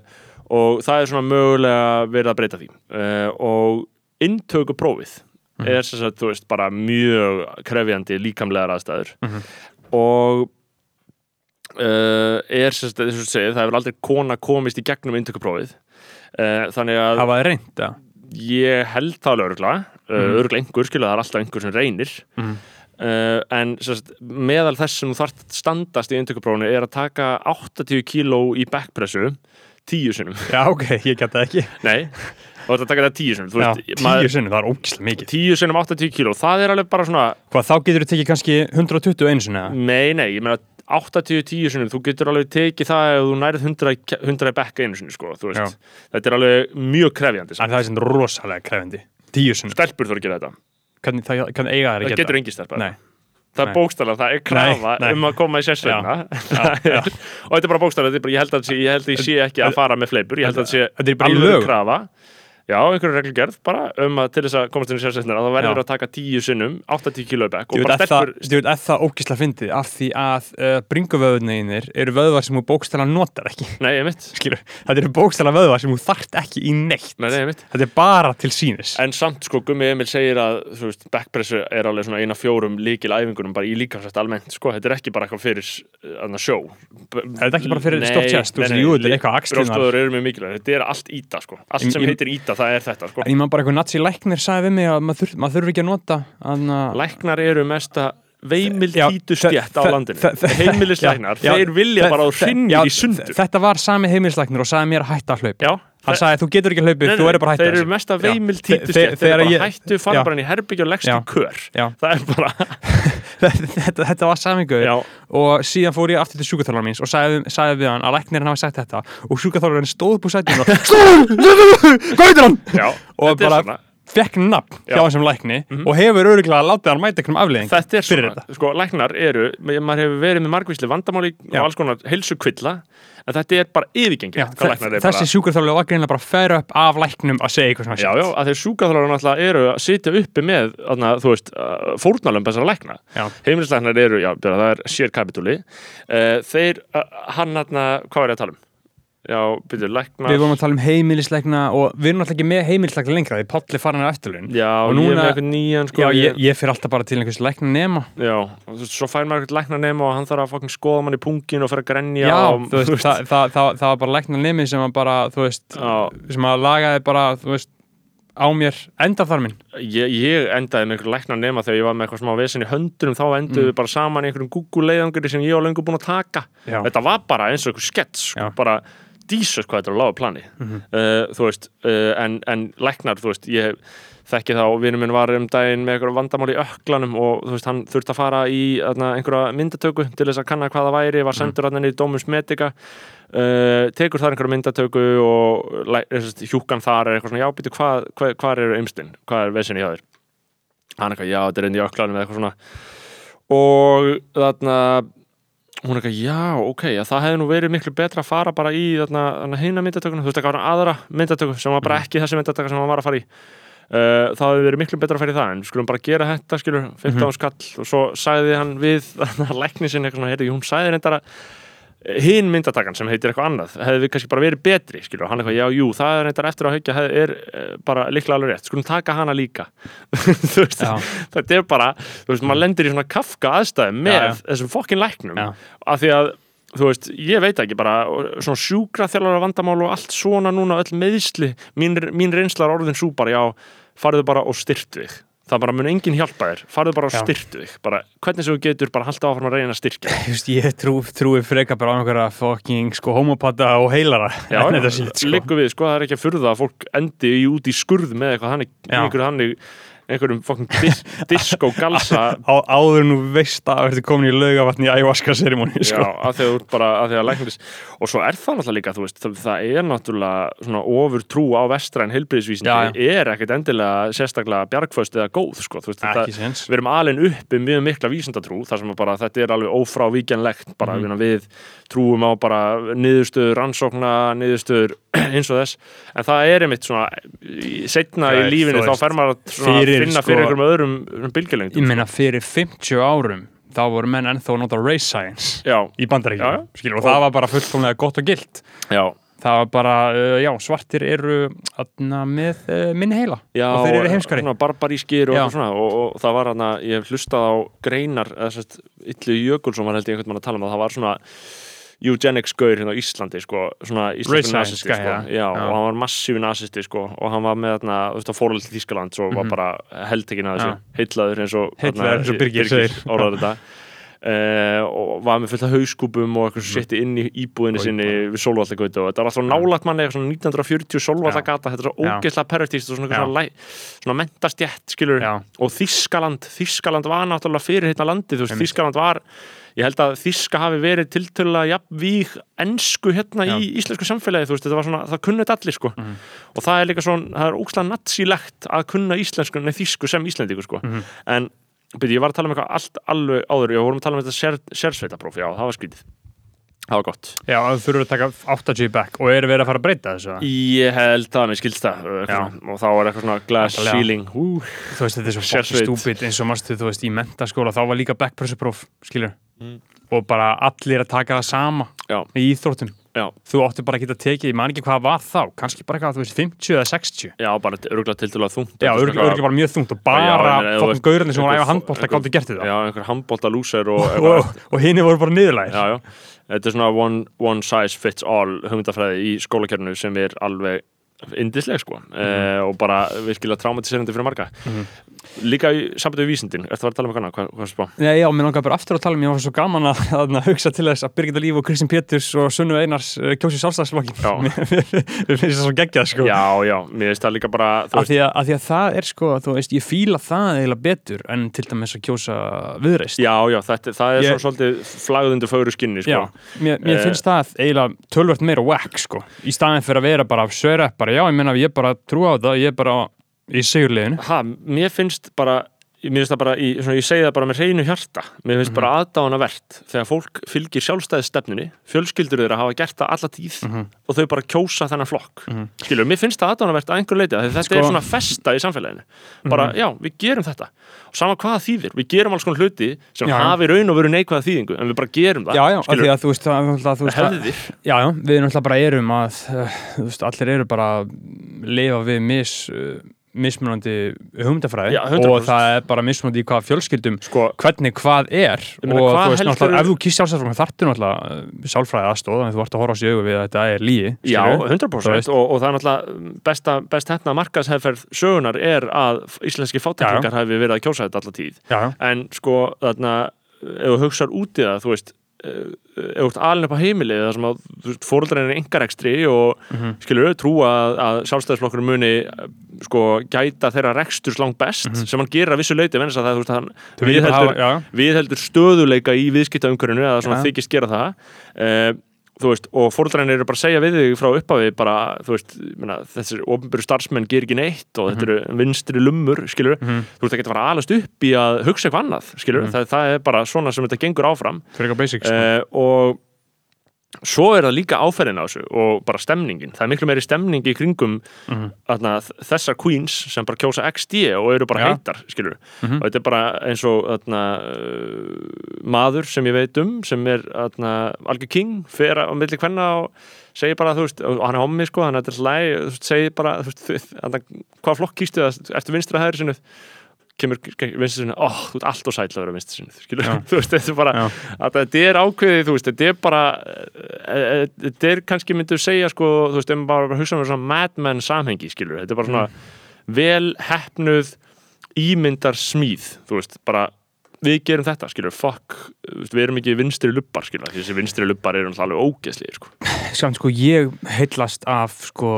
og það er svona mögulega verið að breyta því. Uh, og inntökuprófið Mhm. er sem sagt, þú veist, bara mjög krefjandi líkamlegar aðstæður. Mhm. og uh, er sagt, þess að segja, það hefur aldrei kona komist í gegnum inntökuprófið. uh, þannig að það var reynd að ég held það lögregla uh, Mhm. örgla einhver, skilja það er alltaf einhver sem reynir Mhm. uh, en sérst, meðal þess sem þú þarft standast í inntökuprófunu er að taka 80 kíló í backpressu tíu sinnum, Já, ok, ég get það ekki nei og þetta taka þetta tíu sinnum þú Já, veist, tíu maður- sinnum, það er ógislega mikið tíu sinnum 80 kíló, það er alveg bara svona Hvað, þá getur þú tekið kannski 120 einu sinni eða? nei, nei, ég meina 80 tíu sinnum, þú getur alveg tekið það ef þú nærið 100, í- 100 í bekka einu sinni sko, þetta er alveg mjög krefjandi En það er sem rosalega krefindi Tíu sinnum. Stelpur þú að gera þetta, Hvernig, það, hvernig eiga þær að það geta getur engi stelpa. Nei, það er Nei. bókstæðlega, það er krafa Nei, nei. um að koma í já. og þetta er bara bókstæðlega, ég held að ég sé ekki að fara með fleipur, ég held að þetta sé alveg krafa já, einhverju reglugerð bara um að til þess að komast inn í sessveina þá verður Já. að taka tíu sinnum 80 kíló bekk Ég og bara að það, stelpur ég veit að það ógislega fyndið af því að uh, bringuvöðunniðinir eru vöðvar sem þú bókstæla notar ekki. Nei, ég mitt, Skilur, þetta eru bókstæla vöðvar sem þú þart ekki í neitt. Nei, ég mitt Þetta er bara til sínis En samt sko, Gummi Emil segir að þú backpressu er alveg svona eina fjórum líkil æfingunum bara í líkamsætt almennt sko, þetta er ekki bara eitthvað fyrir Er þetta það er þetta sko ég man bara eitthvað nazi læknir sagði við mig að maður, þurf, maður þurfi ekki að nota anna, Læknar eru mesta veimil Já, títu þe- stjætt á landinu já, þeir vilja bara að já, í sundur þe- Þetta var sami heimilislæknir og sagði mér að hætta að hlaupa Hann sagði þú getur ekki að hlaupa, þú eru bara að hætta Þeir eru þessu. mesta Já. veimil Þe- títu þe- stjætt Þeir bara hættu, fara bara inn í herbyggja og leggst Já. í kör. Það er bara, þetta, þetta var saminguður já, og síðan fór ég aftur til sjúkaþálar míns og sagði, sagði við hann að læknirinn hafi sagt þetta og sjúkaþálarinn stóð upp úr sætinu og heitir hann? já og bara. Fekk nafn Já. Hjá þessum lækni og hefur öruglega látið hann mæta einhvernum afleðing þetta er svona, sko, læknar eru maður hefur verið með margvísli vandamáli og alls konar heilsukvilla en þetta er bara yfirgengi Já, hvað læknar er þessi bara sjúkaþálar var greinlega bara fer upp af læknum að segja eitthvað svona Já, já, að þeir sjúkaþálar náttúrulega eru að sitja uppi með, þarna, þú veist, uh, fórnalömb þessara lækna. Já. Heimilislæknar eru, já, það er sér kapitúli. Uh, þeir, uh, hann, þarna, hvað var ég að tala um? Já, byrju, læknar. Við vorum að tala um heimilisleikna og við erum alltaf ekki með heimilisleikna lengra því Palli farin á eftirlaun Já, og ég er núna- með eitthvað nýjan, sko. Já, ég, ég fyrir alltaf bara til einhvers leikna nema Já, veist, svo fær maður eitthvað læknar nema og hann þarf að skoða mann í pungin og fyrir að grenja Já, og, þú veist, það, það, það, það var bara leikna nemi sem að bara, þú veist Já. sem að lagaði bara, þú veist á mér endaþarminn ég, ég endaði með einhver læknar nema þegar ég var með eitthvað smá vesen í höndunum þá enduðu Mm. við bara saman í einhverjum Google leiðangri sem ég var lengur búin að taka Já. þetta var bara eins og einhver skets sko, bara dísus hvað þetta er að lága plani. Uh, þú veist, uh, en, en læknar, þú veist, ég þekki þá vinur minn var um daginn með einhverjum vandamál í öklanum og þú veist, hann þurfti að fara í þarna, einhverja myndatöku til þess að kanna hvað það væri, Mhm. var sendur hann inn í Domus Medica. Uh, tekur þar einhverja myndatöku og hjúkan þar er eitthvað svona, já, býtu, hvað, hvað, hvað eru eimstinn, hvað er vesinni hjá þér? Hann eitthvað, já, þetta er inn í öklanum eða eitthvað svona. Og þarna hún eitthvað, já, ok, já, það hefði nú verið miklu betra að fara bara í hina myndatökuna, þú veist eitthvað aðra myndatöku sem var bara ekki þessi myndatöka sem hann var að fara í. Uh, það hefði verið miklu betra að fara í það en skulum bara gera þetta, skilur, 15 skall og svo sagði hann við þarna lækni sinni eitthvað svona, heyrðu, hún sagði reyndar að hinn myndatakan sem heitir eitthvað annað hefði við kannski bara verið betri, skilur hann eitthvað, já, jú, það er reyndar eftir að haugja hef, er eh, bara líklega alveg rétt, skulum taka hana líka. Þú veist, þetta er bara þú veist, maður lendir í svona kafka aðstæðum með Já, já. þessum fokkin læknum. Af því að, þú veist, ég veit ekki bara, svona sjúkra þjálfara vandamál og allt svona núna, öll meðsli mín, mín reynslar orðin sú bara, já farðu bara og styrtu þig það bara mun enginn hjálpa þér, farðu bara og styrtu þig bara, hvernig þú getur, bara halda áfram að reyna að. Þú veist, ég trú, trúi freka bara á einhverja fucking sko homopata og heilara Já, shit, sko. við, sko, það er ekki að furða að fólk endi út í skurð með eitthvað þannig, Já. einhverju þannig einhverjum fokkin dis, disco galsa á, áður nú veist að verður komin í laugavatni í cerimoni Já, sko. að því að þú ert bara að því að læknis og svo er það náttúrulega líka, þú veist það, það er náttúrulega svona ofur trú á vestræn Já, heilbriðisvísindi er ekkert endilega sérstaklega bjargföst eða góð, sko, þú veist, sens við erum alveg uppi mjög mikla vísindatrú þar sem bara þetta er alveg ófrávíkjanlegt bara mm. við trúum á bara niðurstöður rannsókna, niðurstöður eins og þess, en það er einmitt svona Já, í lífinu þá fer maður að svona fyrir, finna sko- fyrir einhverjum öðrum bylgjulengdum ég meina fyrir 50 árum þá voru menn ennþá að nota race science Já, í bandaríkjum, skilur, og það var bara fullkomlega gott og gilt. Já, það var bara, uh, já, svartir eru atna, með uh, minni heila Já, og þeir eru heimskari. barbarískir og, eitthvað svona, og, og það var hann að ég hef hlustað á greinar eða sérst, Illu Jökulsson var held ég einhvern mann að tala um að það var svona eugenics gaur hérna á Íslandi sko, svona íslensku science sko. guy, já, og hann var massífi nasisti sko, og hann var með þarna, þú veist, að fóröld til Þískaland og var bara heldtekinn að þessu, heitlaður eins og eins og Birgir segir. orðar þetta Uh, og var með fullt af hauskúpum og eitthvað Mhm. svo setti inn í íbúðinni sinni við Sólvallagötu og þetta var alltaf nálægt manni eitthvað svona 1940 Sólvallagata þetta er svo ógeðslega pervertíst og svona, svona, svona mentastjætt skilur Já. og Þískaland, Þískaland var náttúrulega fyrir hérna landið, þú veist. Þískaland var ég held að Þíska hafi verið tiltölulega jafnvíg ensku hérna Já. í íslensku samfélagi, þú veist, þetta var svona það kunnu þetta allir, sko, Mhm. og það er líka svona það er ógslag natsilegt að kunna íslensku nei, þísku sem íslendingu, sko Mhm. en, byrju, ég var að tala um eitthvað allt alveg áður, ég vorum að tala um þetta sér, sérsveitapróf, já, það var skrítið það var gott Já, þú þurfur að taka 80 back og eru verið að fara að breyta þessu? Ég held það, mér skilst það og þá er eitthvað svona glass Væntanlega. ceiling Ú, Þú veist, þetta er svo stúpid eins og mástu, þú veist, í mentaskóla þá var líka backpressupróf, skilur Mm. og bara allir að taka það sama Já. í íþróttum. Já, þú áttu bara að tekið, ég man ekki hvað var þá kannski bara eitthvað, þú veist, 50 eða 60 já, bara örgulega til dæla þungt Já, örgulega bara mjög þungt og bara veist, gaurinn sem voru að æfa handbólta gáttu gert þetta. Já, einhver handbólta lúser og og, hinn voru bara niðurlægir. Já, já, þetta er svona one, one size fits all hugmyndafræði í skólakernu sem er alveg indisleg sko Mhm. eh, og bara virkilega traumatiserandi fyrir marga líka í sambandi við vísindin ertu að fara að tala um eitthvað annað, hvað, hvað spá? Nei, já, mér langar bara aftur að tala um, ég var svo gaman að, að, að hugsa til þess að Birgitta Líf og Kristinn Péturs og Sunnu Einars uh, kjósi sjálfstæðsflokkin Já. Mér mér finnst það svo geggjað, sko Já, já, mér finnst það líka bara Af því, að, því að það er sko, þú veist, ég fíla það eiginlega betur en til dæmis að kjósa viðreist Já, já, þetta, það er Ég- svo svolítið sko. Já, staðin fyrir að ég ég bara trú á það, ég er bara í sigurliðinu. Ha, Mér finnst bara Það bara, í, svona, ég segi það bara með reynu hjarta. Mér finnst bara aðdáðanavert þegar fólk fylgir sjálfstæðisstefnunni fjölskyldur þeirra hafa gert það alla tíð og þau bara kjósa þennan flokk. Skilur, mér finnst það aðdáðanavert að einhver leiti þetta Sko- er svona festa í samfélaginu. Bara, já, við gerum þetta. Og sama hvað þýðir, við gerum alls konar hluti sem Já. hafi raun og veru neikvæða þýðingu en við bara gerum það Já, já, skilur, að þú veist, að, þú veist að, Já, já, við náttúrulega bara erum að þú veist, allir eru bara að lifa við mis, uh, mismunandi hugmyndafræði Já, 100%. og það er bara mismunandi í hvað fjölskyldum Sko, hvernig hvað er meina, og hvað þú veist náttúrulega ef þú kýst sjálfsæðsflokk þartu náttúrulega uh, sálfræði aðstóð en þú vart að horfa á sig augu við að þetta er lígi Já, skilurðu? 100% Þú veist. og, og það er náttúrulega besta, best hefna markashefferð sögunar er að íslenski fátæklingar hafi verið að kjósa þetta alla tíð Já, en sko þarna ef þú hugsar út í það, þú veist eh, ef þú ert alin upp á heimilið þar sem að fóröldræðin er engarekstri og Mhm. skilur auð trúa að, að sjálfstæðisflokkur muni eh, sko gæta þeirra reksturs langt best sem hann gerir að vissu leiti venns að það, viðheldur, viðheldur stöðuleika í viðskiptaumkörinu eða svona Já. þykist gera það veist, og fóröldræðin eru bara að segja við þig frá upphafi bara, þú veist, meina, þessir ofnbyrju starfsmenn ger ekki neitt og þetta eru vinstri lummur, skilur Mhm. þú veist ekki að fara alast upp í að hugsa eitthvað annað skilur, það, það er bara svona sem þetta gengur áfram. Það uh, og svo er það líka áferðin á þessu og bara stemningin, það er miklu meiri stemning í kringum Mhm. þarna, þessar queens sem bara kjósa XD og eru bara Já. heitar skilur, Mhm. og þetta er bara eins og þarna, uh, maður sem ég veit um sem er algjör king, fer á milli hvenna og segir bara, þú veist, og hann er hommi sko, hann er alltaf læg, segir bara veist, hvað flokk kýstu það, ertu vinstra hægri sinnuð kemur vinstri sinni, ó, þú ert allt og sæll að vera vinstri sinni, þú veist, þetta er bara Já. að þetta er ákveðið, þú veist, þetta er bara e, e, þetta er kannski myndu segja sko, þú veist, maður bara að hugsa um svona madman samhengi, skilur, þetta er bara svona vel hefnuð ímyndar smíð, þú veist, bara við gerum þetta, skilur, fuck við erum ekki vinstri lubbar, skilur þessi vinstri lubbar eru náttúrulega alveg ógeðslegir, sko. Samt sko, ég heitlast af sko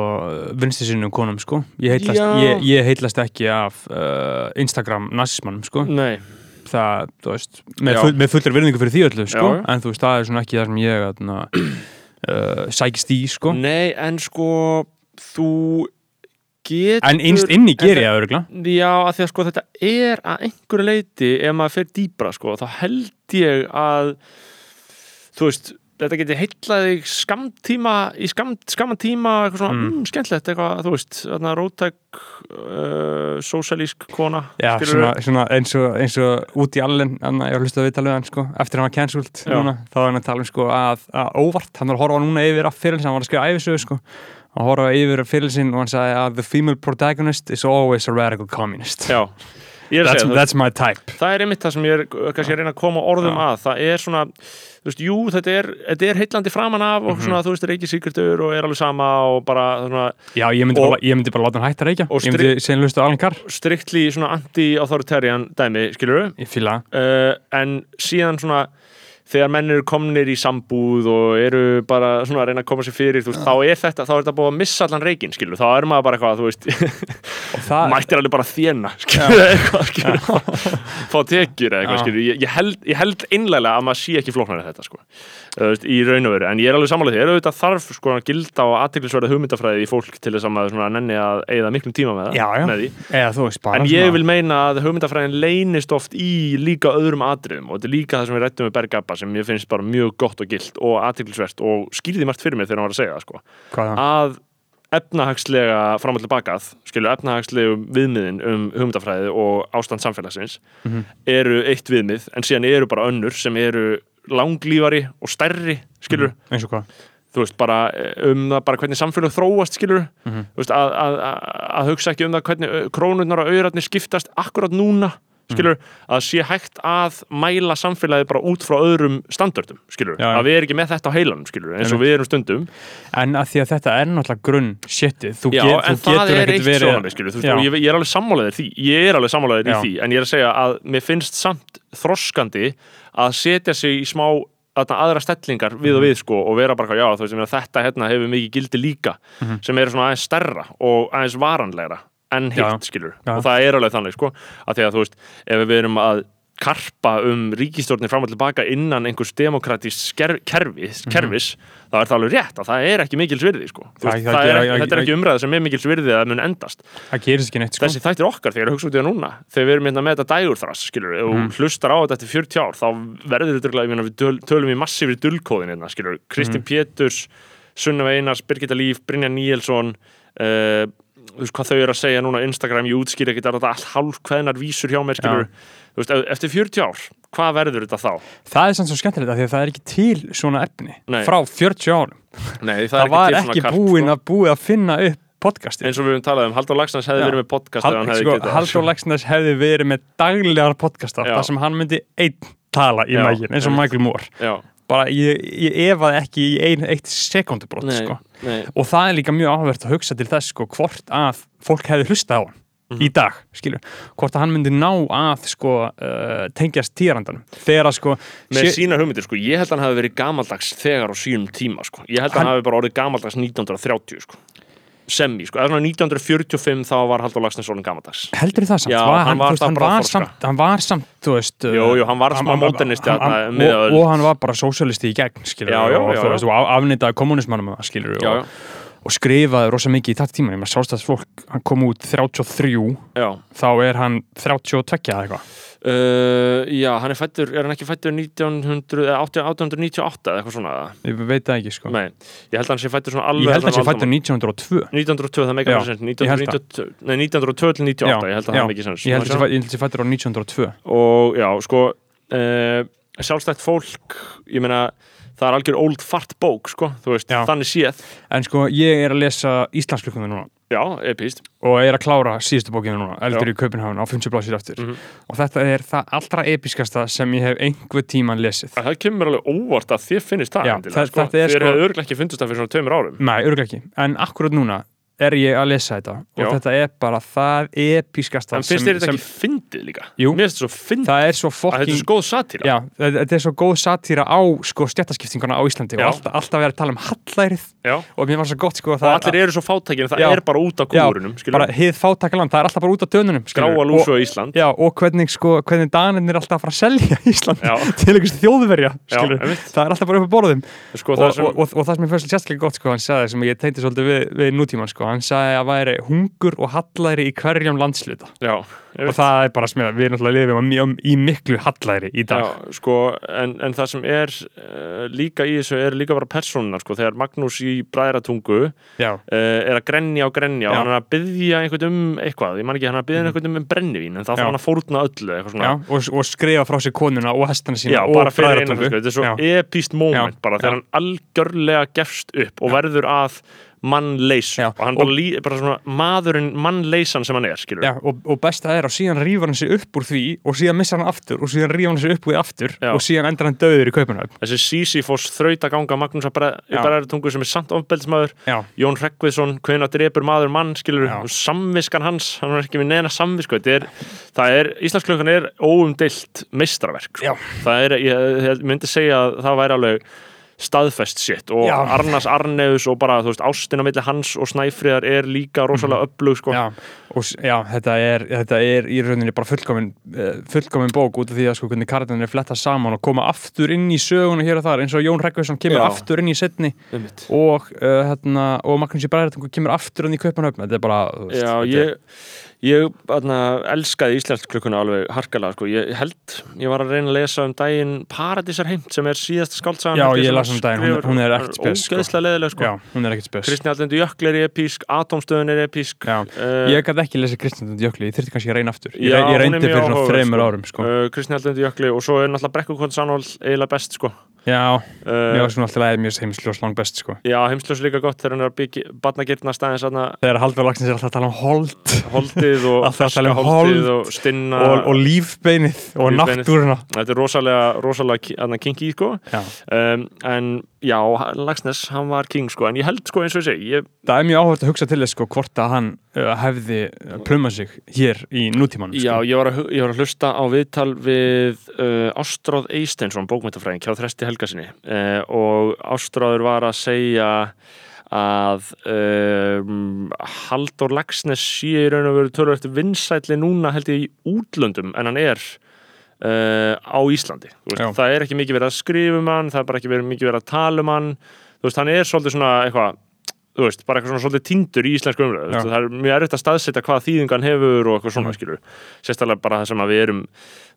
vinstisinnum konum sko. Ég heitlast, ég, ég heitlast ekki af uh, Instagram nazismannum sko. Nei, það, þú veist, með, full, með fullur virðingu fyrir því öllu sko, Já, en þú veist, það er svona ekki það sem ég uh, sækist í sko. Nei, en sko þú getur en innst inni ger ég það örugla Já, að því að sko þetta er að einhverju leiti ef maður fer dýbra sko þá held ég að þú veist, þetta geti heitlað þig skamtíma, í skam, skamman tíma eitthvað svona, Mm. mm. skemmtilegt eitthvað, þú veist, rótæk uh, sósalísk kona Já, svona, svona eins og, eins og út í allen, en ég har hlustað að viðtalið hann sko, eftir hann var cancelled þá var hann að tala um sko að, að óvart, hann var að horfa núna yfir af fyrir hann var að skrifa æfisögu sko að horfa yfir fyrir sinn og hann sagði að the female protagonist is always a radical communist. Já, er that's, segja, that's my type. það er einmitt það sem ég er kannski að reyna að koma orðum Já. að. Það er svona, þú veist, jú, þetta er þetta er heitlandi framan af og svona, þú veist, reykir síkertur og er alveg sama og bara svona Já, ég myndi, Og- bara, ég myndi bara láta hann hætta reykja. Ég myndi sen lusta á Alan Carr. Striktli svona anti-authoritarian dæmi, skilur Ég fíla uh, en síðan svona þegar menn eru komnir í sambúð og eru bara svona að reyna að koma sér fyrir veist, þá er þetta, þá er þetta búið að missa allan skilur, þá er maður bara eitthvað, þú veist mættir alveg bara þjena fá tekjur eitthvað, ég, held, held einlega að maður sé ekki flóknar þetta, sko, veist, í raun og veru en ég er alveg sammála því, er auðvitað þarf sko að gilda og aðtiklisverða hugmyndafræði í fólk til þess að maður nenni að eigða miklum tíma með, það, Já, já. með því eða bara En ég vil meina að hugmyndafræðin leynist oft í líka öðrum atriðum og þetta er líka það sem við rættum með Bergabba sem ég finnst bara mjög gott og gilt og aðtiklisvert og skýrði margt fyrir mig þegar hann var að segja sko. Að efnahagslega fram og tilbakað skilju efnahagslegu viðmiðin um hugmyndafræði og ástand samfélagsins Mhm. eru eitt viðmið en síðan eru bara önnur sem eru langlífari og stærri skilur Eins og hvað? þú veist, bara eh, um það bara hvernig samfélag þróast, skilur Mhm. þú veist, að, að, að, hugsa ekki um það hvernig ö, krónurnar og auðratnir skiptast akkurat núna, skilur að sé hægt að mæla samfélagið bara út frá öðrum standardum, skilur Já, já. að við erum ekki með þetta á heilanum, skilur eins og við erum stundum En að því að þetta er náttúrulega grunn shitið Þú, Já, get, en þú það getur er ekkert eitt verið sjónarmið, skilur, þú veist, Já. og ég, ég er alveg sammálaðir því, ég er alveg sammálaðir í Já. því, en ég er að segja að mér finnst samt þroskandi að setja sig í smá aðra stellingar við og Mhm. við sko og vera bara, já, þú veist, þetta hérna hefur mikið gildi líka, Mhm. sem er svona aðeins stærra og aðeins varanlegra en hitt, skilur, Já. og það er alveg þannig, sko, að því að þú veist, ef við erum að karpa um ríkistjórnir fram og tilbaka innan einhvers demokratist sker- kerfis, kerfis þá er það alveg rétt að það er ekki mikils virði sko. Mhm. Það- veist, það er, ekki- þetta er ekki umræða sem er mikils virði að mun endast neitt sko þessi þættir okkar þegar ég hugsa út í það núna þegar við erum hérna með þetta dægurþras skilur, ef Mhm. þú hlustar á þetta eftir 40 ár þá verður þetta, ég við töl, tölum í massífri dullkóðin hérna, skilur, Kristinn Mhm. Péturs Sunneva Einars, Birgitta Líf, Brynja Níelsson uh, þú veist hvað þau eru að segja núna Instagram, ég útskýr ekkert er þetta allt hálf kveðnar vísur hjá mér, skilur þú veist, ef- eftir 40 ár, hvað verður þetta þá? Það er sann svo skemmtilegt að því að það er ekki til svona efni Nei. frá 40 árum Nei, Það, var til ekki karp, búin sko. að búið að finna upp podcastið eins og við höfum talað um, Halldór Lagsnes hefði Já. verið með podcast hefði sko, Halldór Lagsnes hefði verið með daglegar podcastar Já. þar sem hann myndi einn tala í mægin eins og. Michael Moore Já, bara ég, ég efaði ekki í ein, eitt sekundubrótt sko. og það er líka mjög áhverð að hugsa til þess sko, hvort að fólk hefði hlustað á hann Mhm. í dag, skilur, hvort að hann myndi ná að sko uh, tengjast tírandanum, þegar að sko með sínar hugmyndir, sko, ég held að hann hafi verið gamaldags þegar á sínum tíma, sko. Ég held að hann, Hann- hafi bara orðið gamaldags 1930, sko semi, sko, eða svona 1945 þá var Halldór Lagsnes orðin gamaldags. Heldur það samt, Já, var, hann hann, var veist, það hann, var samt, hann var samt þú veist, Jú, jú, hann var smá hann- um miðja og, og hann var bara sósialisti í gegn skilur, Já, já, og og af- afneitaði kommunismannum skilur, og, og skrifaði rosa mikið í takt tíma, ég með sástæðsfólk hann kom út 33 já, þá er hann 32 eða eitthvað? Uh, já, hann er fættur er hann ekki fættur 1900, eða 1898 eða eitthvað svona, ég veit það ekki sko. Nei. Ég held að hann sé fættur svona alveg ég held að hann sé fættur 1902 1902, það meikar sens ég held 1992, nei, 1902 til 98, ég held að það meikir sens ég held að hann sé að fættur á 1902 og já, sko uh, sjálfstætt fólk ég meina, það er algjör old fart bók sko, þú veist, Já. þannig séð en sko ég er að lesa Íslandsklukkunum núna já, epíst, og er að klára síðustu bókinu núna Eldur Já. í Kaupenháfn á 50 blásir eftir Mhm. og þetta er það allra episkasta sem ég hef einhver tíman lesið það kemur alveg óvart að þið finnist það Já, endilega, það- sko. þetta er þið sko- hefur örglega ekki fundist það fyrir svona tveimur árum Nei, örgulega ekki, en akkurat núna er ég að lesa þetta. Og Já. þetta er bara það episkasta en finnst þér þetta ekki fyndið líka? Jú. mér finnst þetta svo fyndið, það er svo að þetta er fokking svo góð satíra. Já, þetta er svo góð satýra á sko stjættaskiptinguna á Íslandi Já. og alltaf, alltaf verið að tala um hallærið Já. og mér var svo gott sko og allir eru svo fátækir það er bara út á kúrunum bara hið fátakaland, það er alltaf bara út á dönunum gráa Og- lúsu á Ísland. Já, og hvernig sko, hvernig Daninn er alltaf að fara að selja Ísland til einhvers þjóðverja, það er alltaf bara upp á borðum. Sko, og, það sem, og, og, og það hann sagði að væri hungur og hallæri í hverjum landsluta já, og það er bara smið, við náttúrulega lifum á mjög- í miklu hallæri í dag. Já, sko, en, en það sem er uh, líka í þessu er líka bara persónunar sko, þegar Magnús í bræðratungu uh, er að grenja og grenja og Já. hann er að byggja einhvern um eitthvað, ég man ekki, hann er að byggja einhvern um brennivín en þá Já. þarf hann að fórna öllu og, og skrifa frá sér konuna og hestana sína og bræðratungu. sko, þetta er svo epíst moment Já, bara þegar hann algjörlega gefst upp og verður að mannleys og hann og- bara, bara svona maðurinn mannleysan sem hann er Já, og, og besta er að síðan rýfur hann sig upp úr því og síðan missar hann aftur og síðan rýfur hann sig upp úr því aftur Já. og síðan endar hann döður í kaupunum þessi Sísifos þraut að ganga Magnús að Já. Bræðartungu sem er samt ofbeldismæður Já, Jón Hreggviðsson, hvenær drepur maður mann skilur, Já. samviskan hans hann er ekki með neina samvisku það er, Íslandsklökun er óumdeilt meistraverk, Já. sko. það er ég, ég myndi segja að það væri alveg staðfest sitt og Já. Arnas Arneus og bara, þú veist, ástin á milli hans og Snæfriðar er líka rosalega öflug, sko já, og já, þetta er, þetta er í rauninni bara fullkomin, uh, fullkomin bók út af því að sko hvernig kartan er fletta saman og koma aftur inn í söguna hér og þar eins og Jón Rekkvæsson kemur Já. aftur inn í setni Einmitt. og, uh, hérna, og Magnús í Bræðartungu kemur aftur inn í kaupunum þetta er bara, Já, þetta ég, ég atna, elskaði Íslandsklukkuna alveg harkalega, sko, ég held ég var að reyna að lesa um daginn Paradísar heimt sem er síðasta skáldsagan Já, ég las um daginn, hún- skrifar. hún er ekkert spes, sko. Ógeðslega leðileg, sko já, hún er ekkert spes Kristni Allendu Jökl er epísk, Atomstöðun er epísk Já, uh, ég gæti ekki lesið Kristján Jökli, ég þurfti kannski að reyna aftur ég, Já, ég reyndi fyrir svona þreymur sko. árum sko. uh, Kristni Allendu Jökli og svo er náttúrulega Brekkukont Sannhól eiginlega best sko Já, mér uh, var svona alltaf leið mjög heimsljós lang best sko. Já, heimsljós líka gott þegar hann er að byggja barnagirna staðins Þegar Haldur Lagsnes er alltaf að tala um hold holdið og um ferska hold og stinna og, og lífbeinið og Lífbeinið. náttúruna Þetta er rosalega, rosalega kinky sko Já. um, en já, Lagsnes, hann var king sko en ég held sko eins og segi ég, Það er mjög áhört að hugsa til þess sko, hvort að hann uh, hefði plumað sig hér í nútíman Já, sko. ég var, að, ég var að hlusta á viðtal við uh, Ástráð Eisteinsson, bókmyndafræðing hjá Þresti Helgasinni uh, og Ástráður var að segja að um, Halldór Lagsnes sé í raun og veru tölvöld vinsætli núna held ég í útlöndum en hann er uh, á Íslandi. Veist, það er ekki mikið verið að skrifa um hann það er bara ekki verið mikið verið að tala um hann. Þú veist, hann er svolítið svona eitthvað þú veist, bara eitthvað svona svolítið tindur í íslensku umröðu það er mjög erfitt að staðsetja hvað þýðingan hefur og eitthvað svona, Mhm. skilur sérstaklega bara það sem að við erum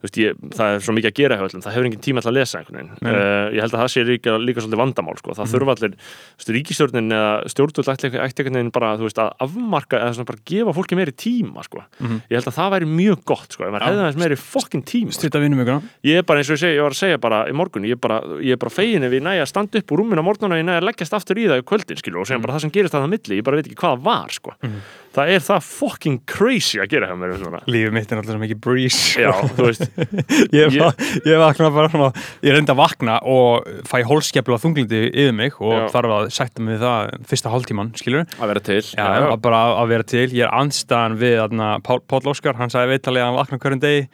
veist, ég, það er svo mikið að gera hjá öllum það hefur engin tíma til að lesa einhvern veginn uh, ég held að það sé líka, líka svolítið vandamál sko. það Mhm. þurfa allir, veist, ríkistjórnin eða stjórnvöld ætti einhvern veginn bara, þú veist, að afmarka eða bara gefa fólki meiri tíma, sko Mhm. ég held að það væri mjög gott, sko, ef maður hefði aðeins meiri fokkin tíma Stýta vinnum ykkur ég er bara eins og ég, segi, ég var að segja bara í morgun ég er bara, ég er bara fegin ef ég næja að standa upp úr rúminu á morgun og ég næja að leggjast aftur í það í kvöldin skilur, og segja bara það sem gerist það á milli ég bara veit ekki hvað það var sko. Mhm. Það er það fucking crazy að gera hjá mér. Lífið mitt er alltaf svo mikið breeze já, þú veist ég, Ég- ég, vakna bara svona ég reyndi að vakna og fæ hólskeplu að þunglindi yfir mig og Já. þarf að sætta mig við það fyrsta hálftíman, skilur að vera til Já, að bara að vera til, ég er andstaðan við þarna, Pál, Pál Óskar, hann sagði viðtalið að hann vakna hverjum degi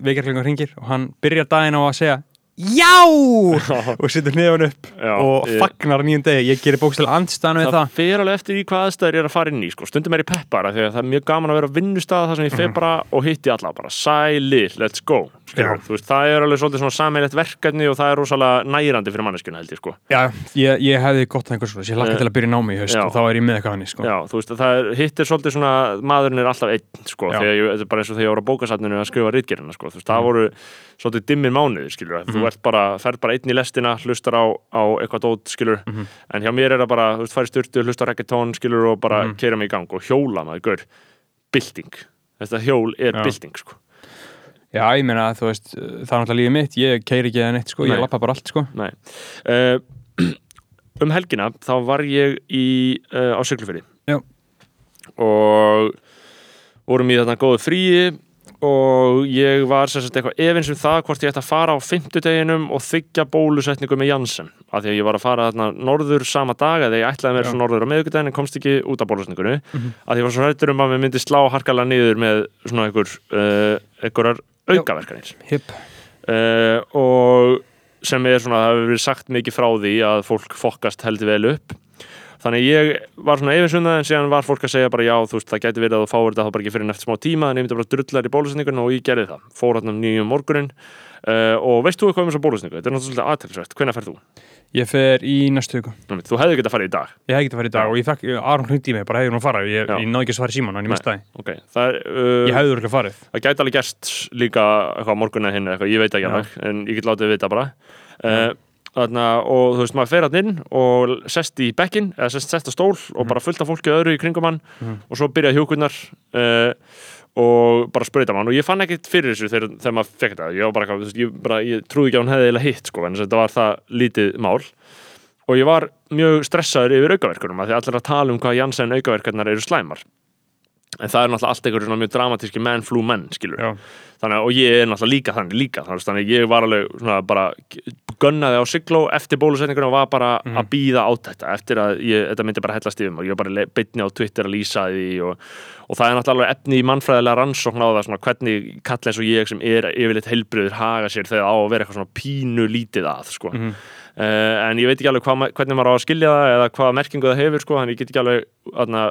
vekjarklingar ringir og hann byrjar daginn á að segja Já! og setur nefn upp Já, og ég- fagnar nýjum degi, ég gerir bókstilega andstaðan við það það. fer alveg eftir í hvað aðstæður ég er að fara inn í sko. stundum er ég peppara að það er mjög gaman að vera á vinnustað þar sem ég fer bara og hitti alla bara. Sæli, let's go veist, það er alveg svolítið svona sammeilegt verkefni og það er rosalega nærandi fyrir manneskjuna held ég sko. Já, ég, ég hefði gott einhvers ég hlakka Eh, til að byrja námi í haust já. og þá er ég með eitthvað hann sko. Já, þú veist, það er, hitt er svolítið svona maðurinn er alltaf einn, sko, ég, þetta er bara eins og þegar ég voru á bókasatninu að skrifa rítgerina, sko, þú veist, það voru svolítið dimmir mánuðir, skilur, þú ert bara ferð bara einn í lestina, hlustar á, á eitthvað dót, skilur, Mhm. en hjá mér er það bara, þú veist, færi styrtu, hlustar reggaetón, skilur, og bara Mhm. keira mig í gang og hjóla maður, gaur, bylting þetta hjól er Já. bylting, sko Já, ég meina, þú veist, það er náttúrulega lífið mitt ég keiri ekki eða neitt, sko, Nei. ég lappa bara allt, sko Nei. Uh, um helgina þá var ég í, uh, á Siglufyrði Já. og vorum í þarna góðu fríi og ég var sagt eitthvað efins um það hvort ég ætti að fara á fimmtudeginum og þykja bólusetningu með Janssen af því að ég var að fara þarna norður sama dag eða ég ætlaði mér Já. svo norður á meðvikudaginn en komst ekki út af bólusetningunni Mhm. af því ég var svo hættur um að mér myndi slá harkalega niður með svona einhver uh, einhverjar aukaverkanir. Hipp, uh, og sem er svona, það hefur verið sagt mikið frá því að fólk fokkast heldur vel upp þannig ég var svona efinsundað en síðan var fólk að segja bara já, þú veist, það gæti verið að þú fáir þetta þá bara ekki fyrir eftir smá tíma en ég myndi bara drullar í bólusendingun og ég gerði það. Fór hann um nýjum morgunin uh, og veist þú eitthvað um þessa bólusendingu? Þetta er náttúrulega aðtækksvægt, hvenær ferð þú? ég fer í næstu Nú, Þú hefði getað farið í dag. Ég hef ekki að fara í dag og ég fekk, Aron hluti í mig, bara hefði hún að fara ég, ég náði ekki að svara síman, en ég mista það. Okay. það, uh, Ég hefði úrlega farið. það gæti alveg gerst líka morgun eða hinn ég veit ekki alveg en ég get látið að vita bara. Uh, þarna, og þú veist, maður fer hann inn og sest í bekkin, eða sest, sest á stól og bara fullt af fólki öðru í kringum hann Mhm. og svo byrja hjúkurnar uh, og bara sprauta mann. Og ég fann ekkert fyrir þessu þegar, þegar maður fekk þetta. Ég, bara, veist, ég, bara, ég trúði ekki að hún hefði eiginlega hitt sko, en þetta var það lítið mál. Og ég var mjög stressaður yfir aukaverkunum af því allir að tala um hvað Janssen aukaverkarnar eru slæmar en það er náttúrulega allt einhverjum svona mjög dramatíski menn flú menn skilur þannig og ég er náttúrulega líka þannig líka þannig þannig að ég var alveg svona bara gunnaði á sigló eftir bólusetningunum og var bara Mhm. að býða á þetta eftir að ég, þetta myndi bara hellast yfir mig og ég var bara beitni á Twitter að lýsa því og, og það er náttúrulega efni í mannfræðilega rannsókn á það svona hvernig kall eins og ég sem er yfirleitt heilbriður haga sér þegar á að vera eitthvað svona pínu lítið að sko. Mhm. Uh, en ég veit ekki alveg hvað, ma- hvernig maður á að skilja það eða hvaða merkingu það hefur sko, þannig ég get ekki alveg aðna,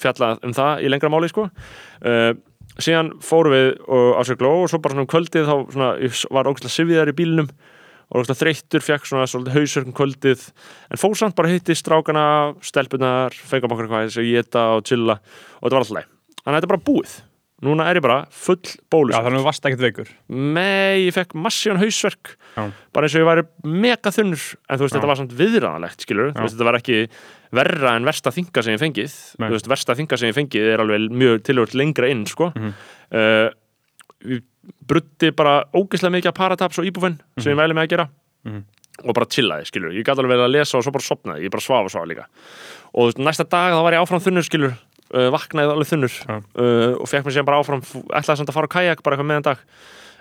fjallað um það í lengra máli sko. uh, síðan fórum við á Sigló og svo bara svona um kvöldið þá svona, ég var ógæslega sifjaðar í bílnum og ógæslega þreyttur, fekk svona svolítið hausverk um kvöldið, en fór samt bara hitti strákana, stelpunar, fengum okkur eitthvað að geta og chilla og þetta var alltaf leið. Þannig að þetta bara búið núna er ég bara full bólus Já, þannig að þú varst ekkert veikur. Nei, ég fekk massíðan hausverk. Já. bara eins og ég væri mega þunnur en þú veist, Já. þetta var samt viðræðanlegt, skilur þú veist, þetta var ekki verra en versta þinga sem ég fengið. Nei. þú veist, versta þinga sem ég fengið er alveg mjög tilhört lengra inn, sko. Mhm. uh, ég brutti bara ógeðslega mikið af parataps og íbúfinn sem ég mæli með að gera. Mhm. og bara chillaði, skilur, ég gæti alveg að lesa og svo bara sopnaði, ég bara svafa svafa líka. Og þú veist, næsta dag þá var ég áfram þunnur, skilur uh, vaknaði alveg þunnur. Já. uh, og fekk mér síðan bara áfram ætlaði samt að fara á kajak bara eitthvað meðan dag.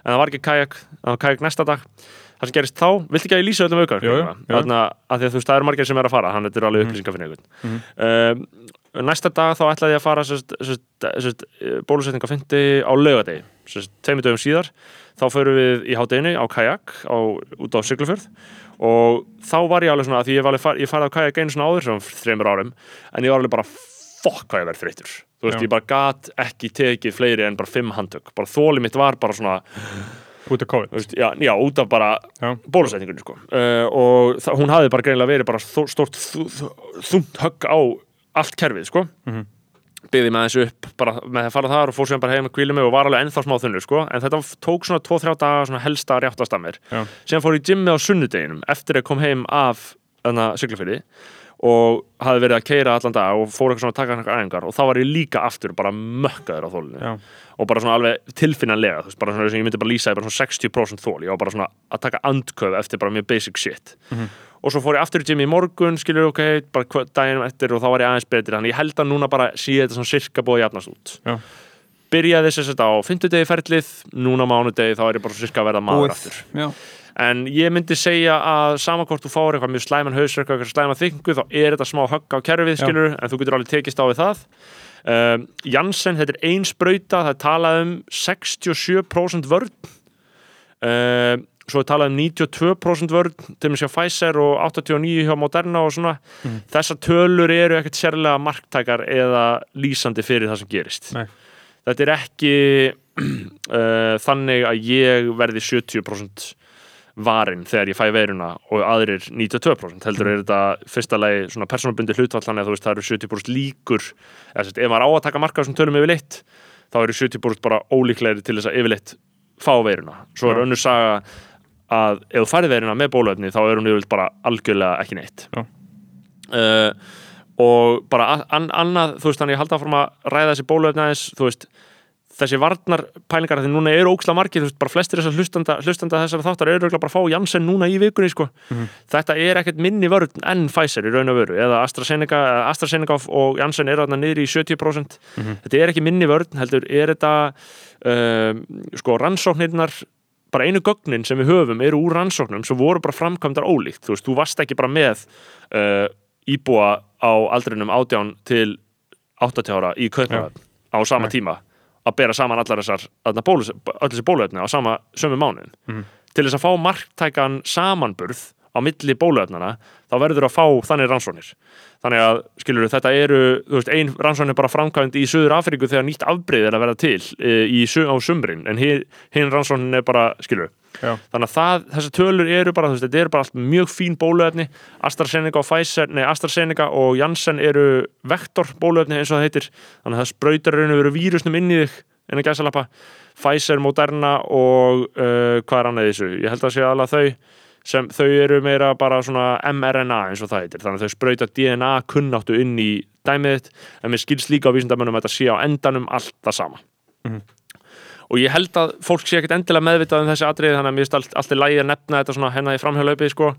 En það var ekki kajak, það var kajak næsta dag. Það sem gerist þá, viltu ekki að ég lýsa öllum aukar þannig að því að þú veist, það eru margir sem er að fara þannig að þetta eru alveg Mhm. upplýsingar fyrir einhvern. Mhm. uh, næsta dag þá ætlaði ég að fara sérst, sérst, sérst, bólusetninga fyndi á laugadegi sérst, tveimur dögum síðar. Þá förum við í hátdeinu á kajak á, út á Siglufjörð. Og þá var ég alveg svona, því ég, var alveg far, ég farið á kajak einu svona áður sem þreymur árum en ég var alveg bara fokk hvað ég verð þreytur þú veist, Já. ég bara gat ekki tekið fleiri en bara fimm handtök bara þóli mitt var bara svona út af COVID veist, já, já, út af bara Já. bólusetningunni sko. uh, og það, hún hafði bara greinilega verið bara þó, stórt þú- þú- þungt högg á allt kerfið sko. Mhm. byggði með þessu upp bara með að fara þar og fór sem bara heim að kvíla mig og var alveg ennþá smá þunnur sko. en þetta tók svona 2-3 daga svona helsta að rjáttast að mér Já. síðan fór ég í gymmi á sunnudeginum eftir að kom heim af siglufyrði og hafði verið að keira allan dag og fór eitthvað svona að taka eitthvað æfingar og þá var ég líka aftur bara mökkaður á þólinu Já. og bara svona alveg tilfinnanlega þú veist, bara svona sem ég myndi bara lýsa í bara svona 60% þól ég var bara svona að taka andköf eftir bara mjög basic shit Mhm. og svo fór ég aftur í gym í morgun skilur ok, bara daginn eftir og þá var ég aðeins betri þannig ég held að núna bara sé þetta svona sirka búið jafnast út Já. byrjaði þess að þetta á fimmtudegi ferlið núna mánudegi þá er ég bara sirka að verða maður aftur Já. En ég myndi segja að sama hvort þú fáir eitthvað mjög slæman hausverk eitthvað slæman þykkingu þá er þetta smá högg á kerfið skilur en þú getur alveg tekist á við það. Um, Janssen, þetta er ein sprauta það er talað um 67% vörn. Um, svo er talað um 92% vörn til að sjá Pfizer og 89 hjá Moderna og svona. Mhm. þessar tölur eru ekkert sérlega marktækar eða lýsandi fyrir það sem gerist. Nei. þetta er ekki uh, þannig að ég verði 70% varin þegar ég fæ veiruna og aðrir 92% heldur er þetta fyrsta lagi svona persónubundi hlutfall þannig að þú veist það eru 70% líkur eða sérst, ef maður á að taka marka þessum tölum yfirleitt þá eru 70% bara ólíklegri til þess að yfirleitt fá veiruna. Svo er önnur saga að ef þú færið veiruna með bóluefni þá er hún yfirleitt bara algjörlega ekki neitt. Uh, og bara annað, þú veist þannig ég halda áfram að ræða þessi bóluefni aðeins, þú veist þessi varnar pælingar því núna eru óksla margir, þú veist, bara flestir þessar hlustanda, hlustanda þessar þáttar eru örugglega bara að fá Janssen núna í vikunni, sko. Mhm. Þetta er ekkert minni vörn enn Pfizer í raun og veru, eða AstraZeneca, AstraZeneca og Janssen eru þarna niður í 70%. Mhm. Þetta er ekki minni vörn, heldur, er þetta, um, sko, rannsóknirnar, bara einu gögnin sem við höfum eru úr rannsóknum sem voru bara framkvæmdar ólíkt, þú veist, þú varst ekki bara með uh, íbúa á aldrinum 18 til 80 ára í Kaupmannahöfn á sama Nei. tíma að bera saman allar þessar öll þessi bóluefni á sama sömu mánuðin Mhm. til þess að fá marktækan samanburð á milli bóluefnana þá verður að fá þannig rannsóknir. Þannig að skilur þetta eru veist, ein rannsókn er bara framkvæmd í Suður Afríku þegar nýtt afbreyð er að verða til e, í, á sumrin en hin, hin rannsóknin er bara skilur Já. þannig að það, þessar tölur eru bara veist, þetta eru bara mjög fín bóluefni. AstraZeneca og Pfizer, nei AstraZeneca og Janssen eru vektor bóluefni eins og það heitir, þannig að það sprautar raun og veru vírusnum inn í þig en að gæsa lappa Pfizer, Moderna og uh, hvað er annað þessu, ég held að sé alveg þau sem þau eru meira bara svona mRNA eins og það heitir, þannig að þau sprauta DNA kunnáttu inn í dæmið þitt en mér skilst líka á vísindamönnum að þetta sé á endanum allt það sama Mhm. Og ég held að fólk sé ekkert endilega meðvitað um þessi atriði þannig að mér finnst allt, allt í lægi að nefna þetta svona hennar í framhjálaupi sko.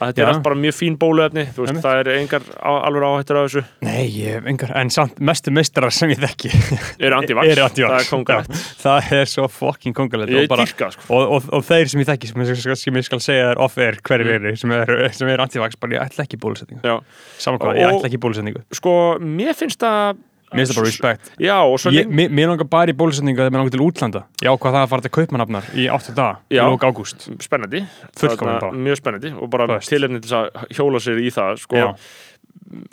að þetta Já. er allt bara mjög fín bóluefni þú veist, Einmitt. það er engar á, alveg áhættur á þessu Nei, ég engar, en samt mestu mistrar sem ég þekki eru anti-vax, anti-vax. það er kongalegt Já, Það er svo fucking kongalegt ég og, sko. og, og, og þeir sem ég þekki sem ég skal, sem ég skal segja þér off-air hverjir eru sem eru, sem eru anti-vax bara ég ætla ekki bólusetningu. Saman hvað, ég ætla ekki bólusetningu sko, mér finnst það Mér finnst það bara respect já, og svo Ég, lengi mér, mér langar bara í bólusetningu þegar mér langar til útlanda Ég ákvað það að fara til kaupmannafnar í 8 daga í Já. lók ágúst spennandi Fullkominn bara. mjög spennandi og bara tilefni til að hjóla sér í það sko, Já.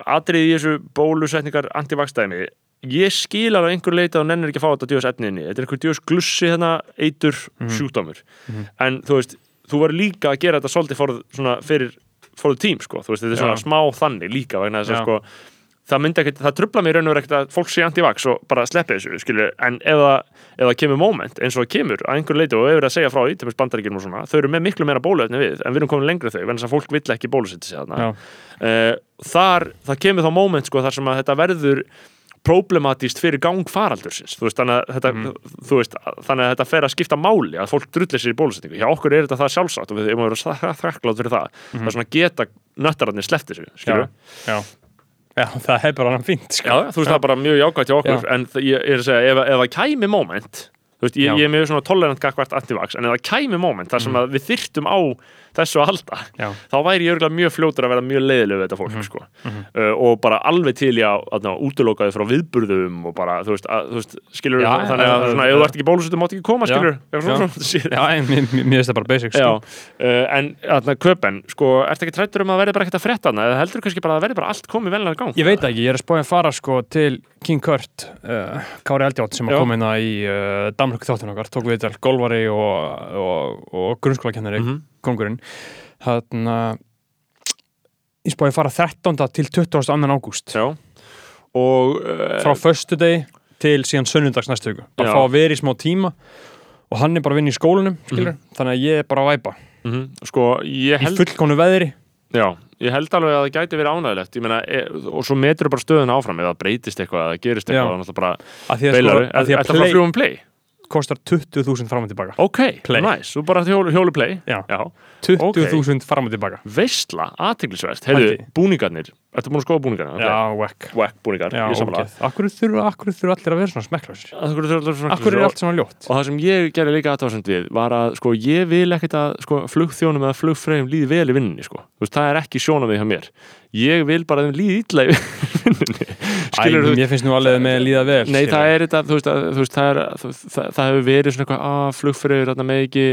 atriði í þessu bólusetningar anti-vaxdæmi ég skil alveg að einhver leita og nennir ekki að fá þetta djóðs etninni, þetta er einhver djóðs glussi hérna, eitur, Mhm. sjúkdómur en þú veist, þú verður líka að gera þetta svolítið for, svona, fyrir the team, sko, veist, þetta svona Já. þannig líka vegna þess Já. sko það myndi ekkert, það trubla mér raun og verið ekkert að fólk sé anti-vax og bara sleppi þessu, skilju en ef það kemur moment eins og það kemur að einhver leiti og hefur að segja frá því, til bandaríkjum og svona, þau eru með miklu meira bóluefni við en við erum komin lengra þau, vegna þess að fólk vill ekki bólusetja sig þarna. Uh, þar, það kemur þá moment sko, þar sem að þetta verður problematíst fyrir gang faraldursins. Þú veist, þannig, að þetta, þú veist, þannig að þetta fer að skipta máli að fólk drullir sér í bólusetningu. Hjá okkur er þetta það sjálfsagt og við erum að vera þakklátt fyrir það. Mhm. það er svona geta nöttararnir þessu skilur Já, það er bara hann fínt sko. Já, þú veist það er bara mjög jákvæmt hjá okkur Já. en ég er að segja, ef, ef það kæmi moment þú veist, ég, ég er mjög svona tolerant gagvart antivax, en ef það kæmi moment þar sem að við þyrftum á þessu að halda. Já. þá væri ég örgulega mjög fljótur að vera mjög leiðileg við þetta fólk, Mhm. sko uh, og bara alveg til í að, að, að útilokaði frá viðburðum og bara, þú veist, að, þú veist skilur Já, þannig að já, svona, ef þú ert ekki bólusettum, mátt ekki koma, skilur Já. mér, finnst það bara basic sko. uh, en þarna köpen, sko, ertu ekki trættur um að verði bara ekkert að frétta hana eða heldur kannski bara að verði bara allt komið vellega í gang? Ég veit ekki, ég er að spója að fara sko til King Kurt, uh, Kári Eldjátt sem að koma Danmörku þáttun okkar, tók við þetta golvari og, og, og grunnskólakennari Mhm. kongurinn þannig að ég spója að fara 13. til 22. ágúst. Já, og uh, frá föstudegi til síðan sunnudags næstu viku, bara Já. fá að vera í smá tíma og hann er bara að vinna í skólanum skilur, þannig að ég er bara að væpa. Mhm, sko, ég í held fullkónu veðri. Já, ég held alveg að það gæti verið ánægilegt meina, e, og svo metur bara stöðuna áfram. Það breytist eitthvað, eða gerist Já. eitthvað náttúrulega bara að því að, beilar að, því að Þetta frá play fljúum play kostar 20.000 fram og tilbaka Ok, Play. nice, þú bara hjólu, hjólu play Já. Já. 20.000 fram og tilbaka Veistla, aðteglisverst Heyrðu, Pældi. Búningarnir, ertu búin að skoða búningarnir? Já, whack Wack. Búningar, Já, ég ok. Akkur þurfa allir að vera svona smekklausir? Akkur er, Akkur er allt svona ljótt? Og það sem ég gerði líka aðtáðsend við var að sko, ég vil ekkert að sko, flugþjónum eða flugfreyjum líði vel í vinnunni sko. Þú veist, það er ekki sjónamið hjá mér. Ég vil bara að þeim líði illa í vinnunni. Æ, Skilurðu, mér finnst nú alveg með að líða vel Nei, það er þetta, þú veist, að, það, er, það, það, það hefur verið svona eitthvað að flugfreyjur þarna með ekki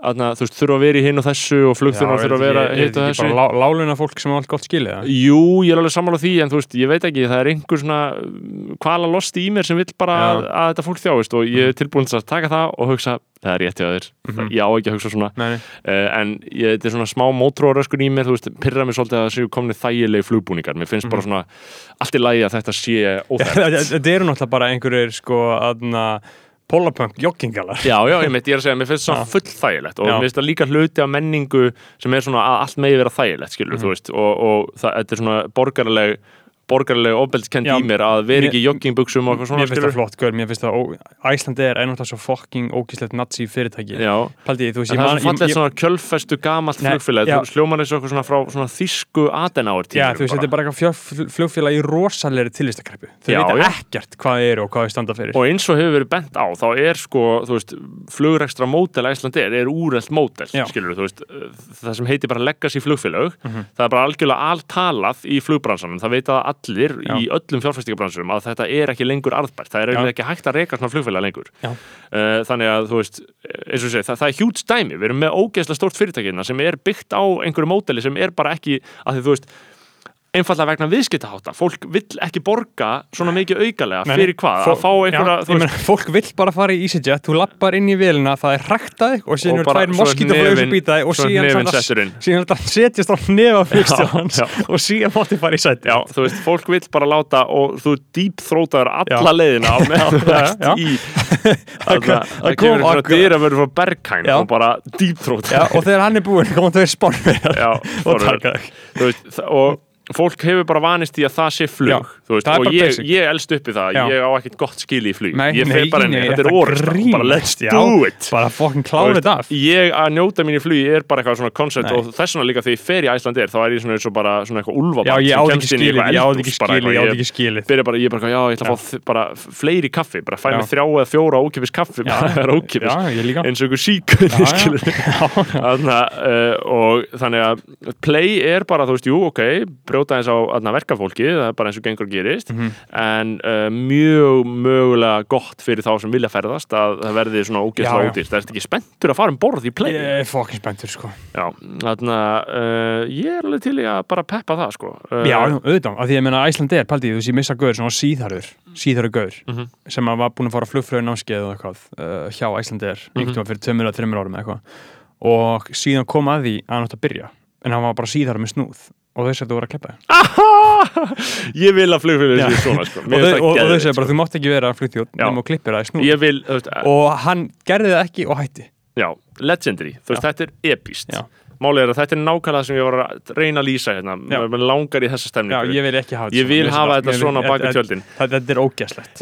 þarna, þú veist, þurfa að vera í hinn og þessu og flugþjónar þurfa að vera hitt og þessu. bara lá, láluna fólk sem er allt gott skilið eða? Jú, ég er alveg sammála því en þú veist, ég veit ekki, það er einhver svona um, kvala losti í mér sem vill bara að, að þetta fólk þjáist og ég er tilbúin til að taka það og hugsa, það er rétt hjá þér. Mhm. ég á ekki að hugsa svona. Nei, nei. uh, en ég, þetta er svona smá mótróðröskun í mér þú veist, pyrra mér svolítið að það séu komni þægilegi flugbúningar, mér finnst bara svona allt í lagi að þetta sé óþægt Þetta þetta eru náttúrulega bara einhverjir sko aðna Polapunk joggingalar Já, já, ég, ég er að segja, mér finnst það full þægilegt og Já. mér finnst það líka hluti af menningu sem er svona að allt megi vera þægilegt, skilur, Mhm. þú veist og, og það, þetta er svona borgarleg borgarleg ofbeldskend Já, í mér að vera ekki í joggingbuxum og eitthvað svona, Mér finnst það flott, mér finnst það Æslandi er einhvern veginn svo fucking ógíslegt nazi fyrirtæki Paldi, veist, en það er ég- svona kjölfestu gamalt flugfélag, þú eins og eitthvað svona frá svona þýsku aðenáður Já, þú veist, þetta er bara eitthvað flugfélag í rosalegri tilvistakreppu Þau veit ekkert hvað þið eru og hvað þið standa fyrir. Og eins og hefur verið bent á þá er sko, þú veist, flugrekstra mótel Æslandi er, er úrelt mótel skilur þú veist, það sem heitir bara legacy flugfélög, Mhm. það er bara algjörlega alltalað í flugbransanum, það veit að allir Já. í öllum fjárfæstingabransurum að þetta er ekki lengur arðbært, það er Já. ekki hægt að reka svona flugfélag lengur. Uh, þannig að þú veist, eins og segi, það, það er hjút dæmi, við erum með ógeðslega stórt fyrirtækina sem er byggt á einhverju móteli sem er bara ekki, að því þú veist einfallega vegna viðskiptahátta, fólk vill ekki borga svona mikið aukalega Nei, fyrir hvað, fó- að fá einhverja já, ég meina, fólk vill bara fara í EasyJet þú lappar inn í vélina, það er hræktað og síðan er tvær svo moskítaflögu sem hnefinn- býta þig og síðan að- að setjast á nefa flugstjóðans já. og síðan mátti fara í sæti Já, þú veist, fólk vill bara láta og þú dýpþrótaður alla Já. leiðina á meðan í Það kom- kemur kom svona akkur- dýravörður frá Berghain Já. og bara dýpþrótaður og þegar hann er og forvörður. taka þig. Þú veist, þa- og fólk hefur bara vanist í að það sé flug veist, og ég, ég elst upp í það, Já. ég á ekkert gott skil í flug ég fer bara inn, nei, þetta er orðast bara let's já. do it. bara fokkin klára þetta af. ég að njóta mín í flugi er bara eitthvað svona koncept og þess vegna líka þegar ég fer í Æslandir þá er ég svona eins og bara svona eitthvað úlfabann Já, ég áði ekki skilið, ég áði ekki skilið, ég áði ekki skilið. byrja bara, ég bara, já, ég ætla að fá bara fleiri kaffi, bara fæ mig þrjá eða fjóra ókipis kaffi, bara það er ókipis ég eins og Þarna, uh, og þannig að play er bara, þú veist, jú, ok brjóta eins á verkafólki, það er bara eins og gengur gerist, Mhm. en uh, mjög mögulega gott fyrir þá sem vilja ferðast að það verði svona já. ódýrt, það er ekki spenntur að fara um borð í play Ég er fokkin spenntur, sko Já, þarna uh, ég er alveg til í að bara peppa það, sko uh, Já, auðvitað, af því ég meina Æsland er, pældi, þú sé missa gaur, svona síðharður síðharður gaur, Mhm. sem að var búin að fara flugfröðu námskeið og eitthvað uh, hjá Æsland er, Mhm. einhvern tíma fyrir tveimur eða þreimur árum eða eitthvað og síðan kom að því að hann átt að byrja en hann var bara síðharður með snúð og segðu að voru að kleppa Ég vil að flugfélagi Já. sé svona, sko og og, og þau segðu bara, sko. þú mátt ekki vera Já. nema og klippir það í snúð og hann gerði það ekki og hætti Já, legendary, þú veist, þetta er epíst Já. Málið er að þetta er nákvæmlega sem ég var að reyna að lýsa hérna. Já. Mér langar í þessa Já, stemningu ég vil ekki hafa Ég vil hafa þetta svona bara- bak við þetta- tjöldin. þetta- Þetta er ógeðslegt.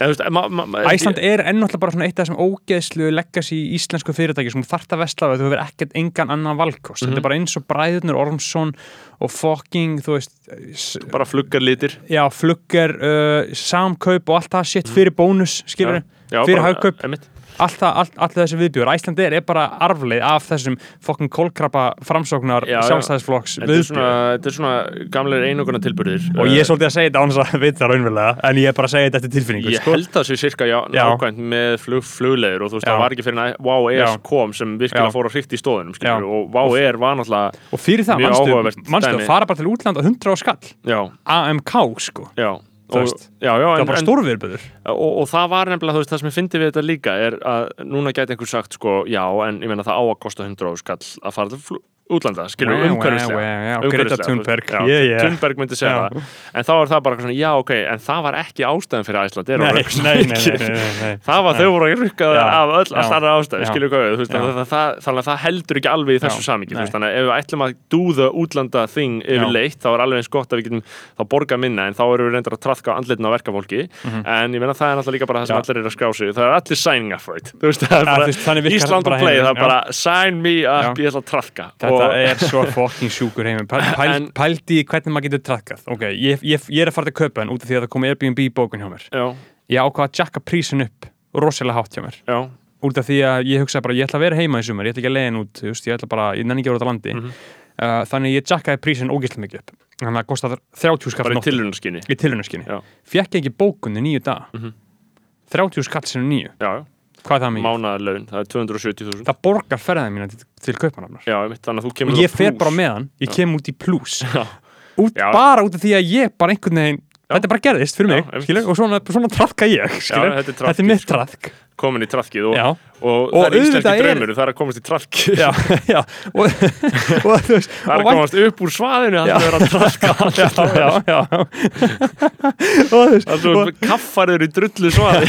Æsland er enn náttúrulega bara svona eitt af þessum ógeðslu legacy í íslensku fyrirtæki sem þú þarft að vesla og þú hefur ekkert engan annan valkost. Mhm. þetta er bara eins og Bræðurnur Ormsson og fucking, þú veist bara fluggar litir. Já, flugger, uh, samkaup og allt það shit fyrir bónus, skilur Já, fyrir bara- hagkaup, einmitt. allt, það, allt, allt þessi viðbjör Æsland er, er bara arfleið af þessum fucking kólkrabba framsóknar Já, já. sjálfstæðisflokks Þetta viðbjör svona, þetta er svona gamleir einoguna tilburðir og ég er svolítið að segja þetta án þess að veit það raunverulega en ég er bara að segja þetta eftir tilfinningu Ég sko. held það sé sirka já, nákvæmt með flug, flugleður og þú veist, Já. það var ekki fyrir að Wow Air kom sem virkilega Já. fór að hrikt í stóðunum og Wow Air var náttúrulega og fyrir það, dæmi. að fara bara til útlanda 100 á skall AMK sko og, já, já, það var bara en, stórviðböður og, og það var nefnilega þú veist, það sem ég fyndi við þetta líka er að núna gæti einhver sagt sko, já, en ég meina það á að kosta 100 á skall að fara til útlanda, skilur umhverfislega. Greta Thunberg, yeah, yeah. Thunberg myndi segja Já. það. En þá er það bara svona, já, ok, en það var ekki ástæðan fyrir Æsland nei, nei, nei, það var þau voru að Já, af öll já, allt aðra ástæði, skilur hvað þannig að það, að heldur ekki alveg í þessu nei. þannig að ef við ætlum að the útlanda thing yfirleitt, þá er alveg eins gott að við getum þá borga minna, en þá erum við reyndar að traðka andlitin á verkafólki, en ég meina það er náttúrulega að þetta er að svo fucking sjúkur heiminn Pæl, pæl, Pældi hvernig maður getur trakkað. Ok, ég, ég, ég er að fara til kaupan út af því að það kom Airbnb bókun hjá mér. Já, Ég ákvað að jacka prísin upp rosalega hátt hjá mér. Já, út af því að ég hugsaði bara, ég ætla að vera heima í sumar ég ætla ekki að leiðin út, þú veist, ég ætla bara ég nenni ekki að vera út á landi. Mhm. uh, þannig ég jackaði prísin ógæslega mikið upp. Þannig að það kostar 30 skall bara í Já. fekk ég ekki bókunni nýju dag Mhm. 30 skall sinni nýju, hvað það mikið? mánaðarlaun, það er 270.000 það borgar ferðaði mína til, til kaupanafnar já, einmitt, þannig að þú kemur og á ég fer bara með hann, ég kem út í plus. Já. út, Já. bara út af því að ég bara einhvern veginn þetta bara gerðist fyrir mig, skilur, og svona, svona trafka ég, skilur, þetta er er mitt sko. trafk komin í traðkið og, og, Og það er íslenski draumur, það er að komast í veist Það er að komast upp úr svaðinu Það er að já, já og kaffarður í drullu svaði.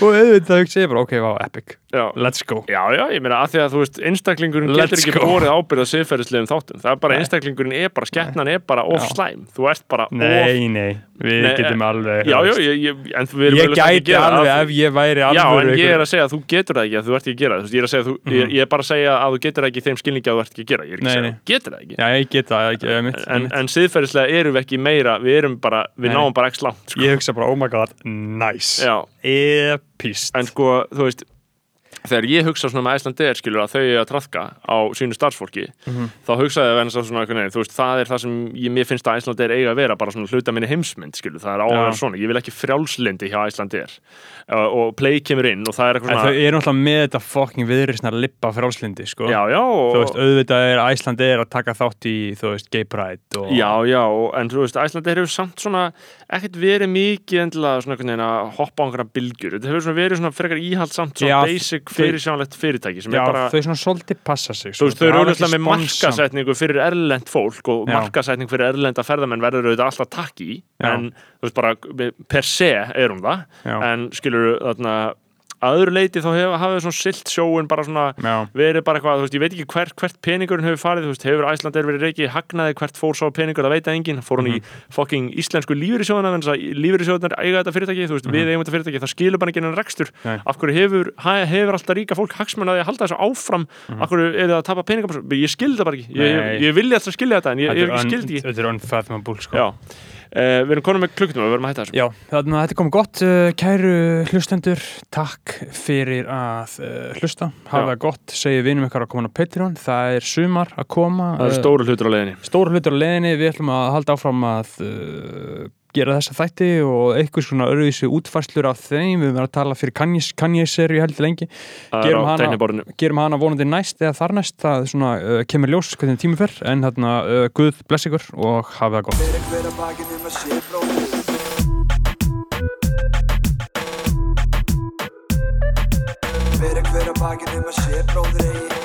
Og auðvitað hugsa ég bara, ok, wow, epic. Já, let's go. Já, já, ég meina að því að þú veist einstaklingurinn Let's getur ekki go. borið ábyrð á siðferðislegum þáttum. Það er bara Nei. einstaklingurinn er bara, skeppnan er bara of Já. slæm Þú ert bara of nei, nei, við Nei, getum alveg Já, þú já, ég, en við erum ég ekki að gæti alveg það. ef ég væri Já, alvöru en ég er að segja að þú getur það ekki að þú ert ekki að gera það. Þú Ég er að segja að þú, ég, ég er bara að segja að þú getur það ekki þeim skilningi að þú ert ekki að gera Ég er ekki Nei, að segja að þú getur það ekki. Já, ég get það, ég, ég, mitt, En, en siðferðislega erum við ekki meira Við erum bara, við náum bara ekki langt sko. ég hugsa bara, oh my god, nice. Já, epist en sko, þú veist þegar ég hugsa svona með Æslandeir skilur að þau eru að trafka á sínu starfsfólki Mhm. þá hugsaði það svona, svona veginn, þú veist, það er það sem ég, mér finnst að Æslandeir eiga að vera bara svona hluta minni heimsmynd skilur, það er á að Já. vera svona, ég vil ekki frjálslindi hjá Æslandeir uh, og play kemur inn og það er eitthvað svona þau eru náttúrulega með þetta fucking viðrisna lippa frálslindi, sko já, já, og, þú veist, auðvitað er Æsland er að taka þátt í, þú veist, gay pride og... Já, já, og- en þú veist, Æslandeir fyrirsjánlegt fyrirtæki sem Já, er bara þau svona svolítið passa sig Þú veist, þau eru auðvitað með sponsor. markasetningu fyrir erlend fólk og Já. markasetning fyrir erlenda ferðamenn verður auðvitað alltaf takk í en þú veist bara per se er hún það en skilur þarna að öðru leiti þá hef, hafið svona silt sjóin bara svona já, verið bara eitthvað, þú veist, ég veit ekki hver, hvert peningurinn hefur farið, þú veist, hefur Æslandir verið reikið hagnaði, hvert fór svo peningur, það veit að enginn fór hann í fucking íslensku lífyrirsjóðuna en þess að lífyrirsjóðunar eiga þetta fyrirtæki þú veist, við eigum þetta fyrirtæki, það skilur bara ekki enn rekstur. Nei. af hverju hefur, hefur alltaf ríka fólk hagsmenn að halda þessu áfram? Af hverju er það að tapa þessu? ég skildi það bara ekki. Ég, ég, ég vilja alltaf skilja þetta en ég, ég er er uh, við erum konum með klukkutum við verðum að hætta þessu. Já, þannig að þetta er komið gott. Uh, kæru hlustendur takk fyrir að uh, hlusta. Hafa það gott, segja vinum ykkar að koma á Patreon. Það er sumar að koma Það uh, stóru hlutur á leiðinni. stóra hlutur á leiðinni, við ætlum að halda áfram að gera þessa þætti og eitthvað svona öruvísi útfærslur af þeim, við verðum að tala fyrir Kanye-serju heldur lengi. Er Gerum hana- gerum hana vonandi næst eða þar næst. Það svona, uh, kemur ljós hvernig tími fer. En þarna, uh, Guð bless ykkur og hafa það gott. Fyrir hver að bakið um að sé um bróðir eigi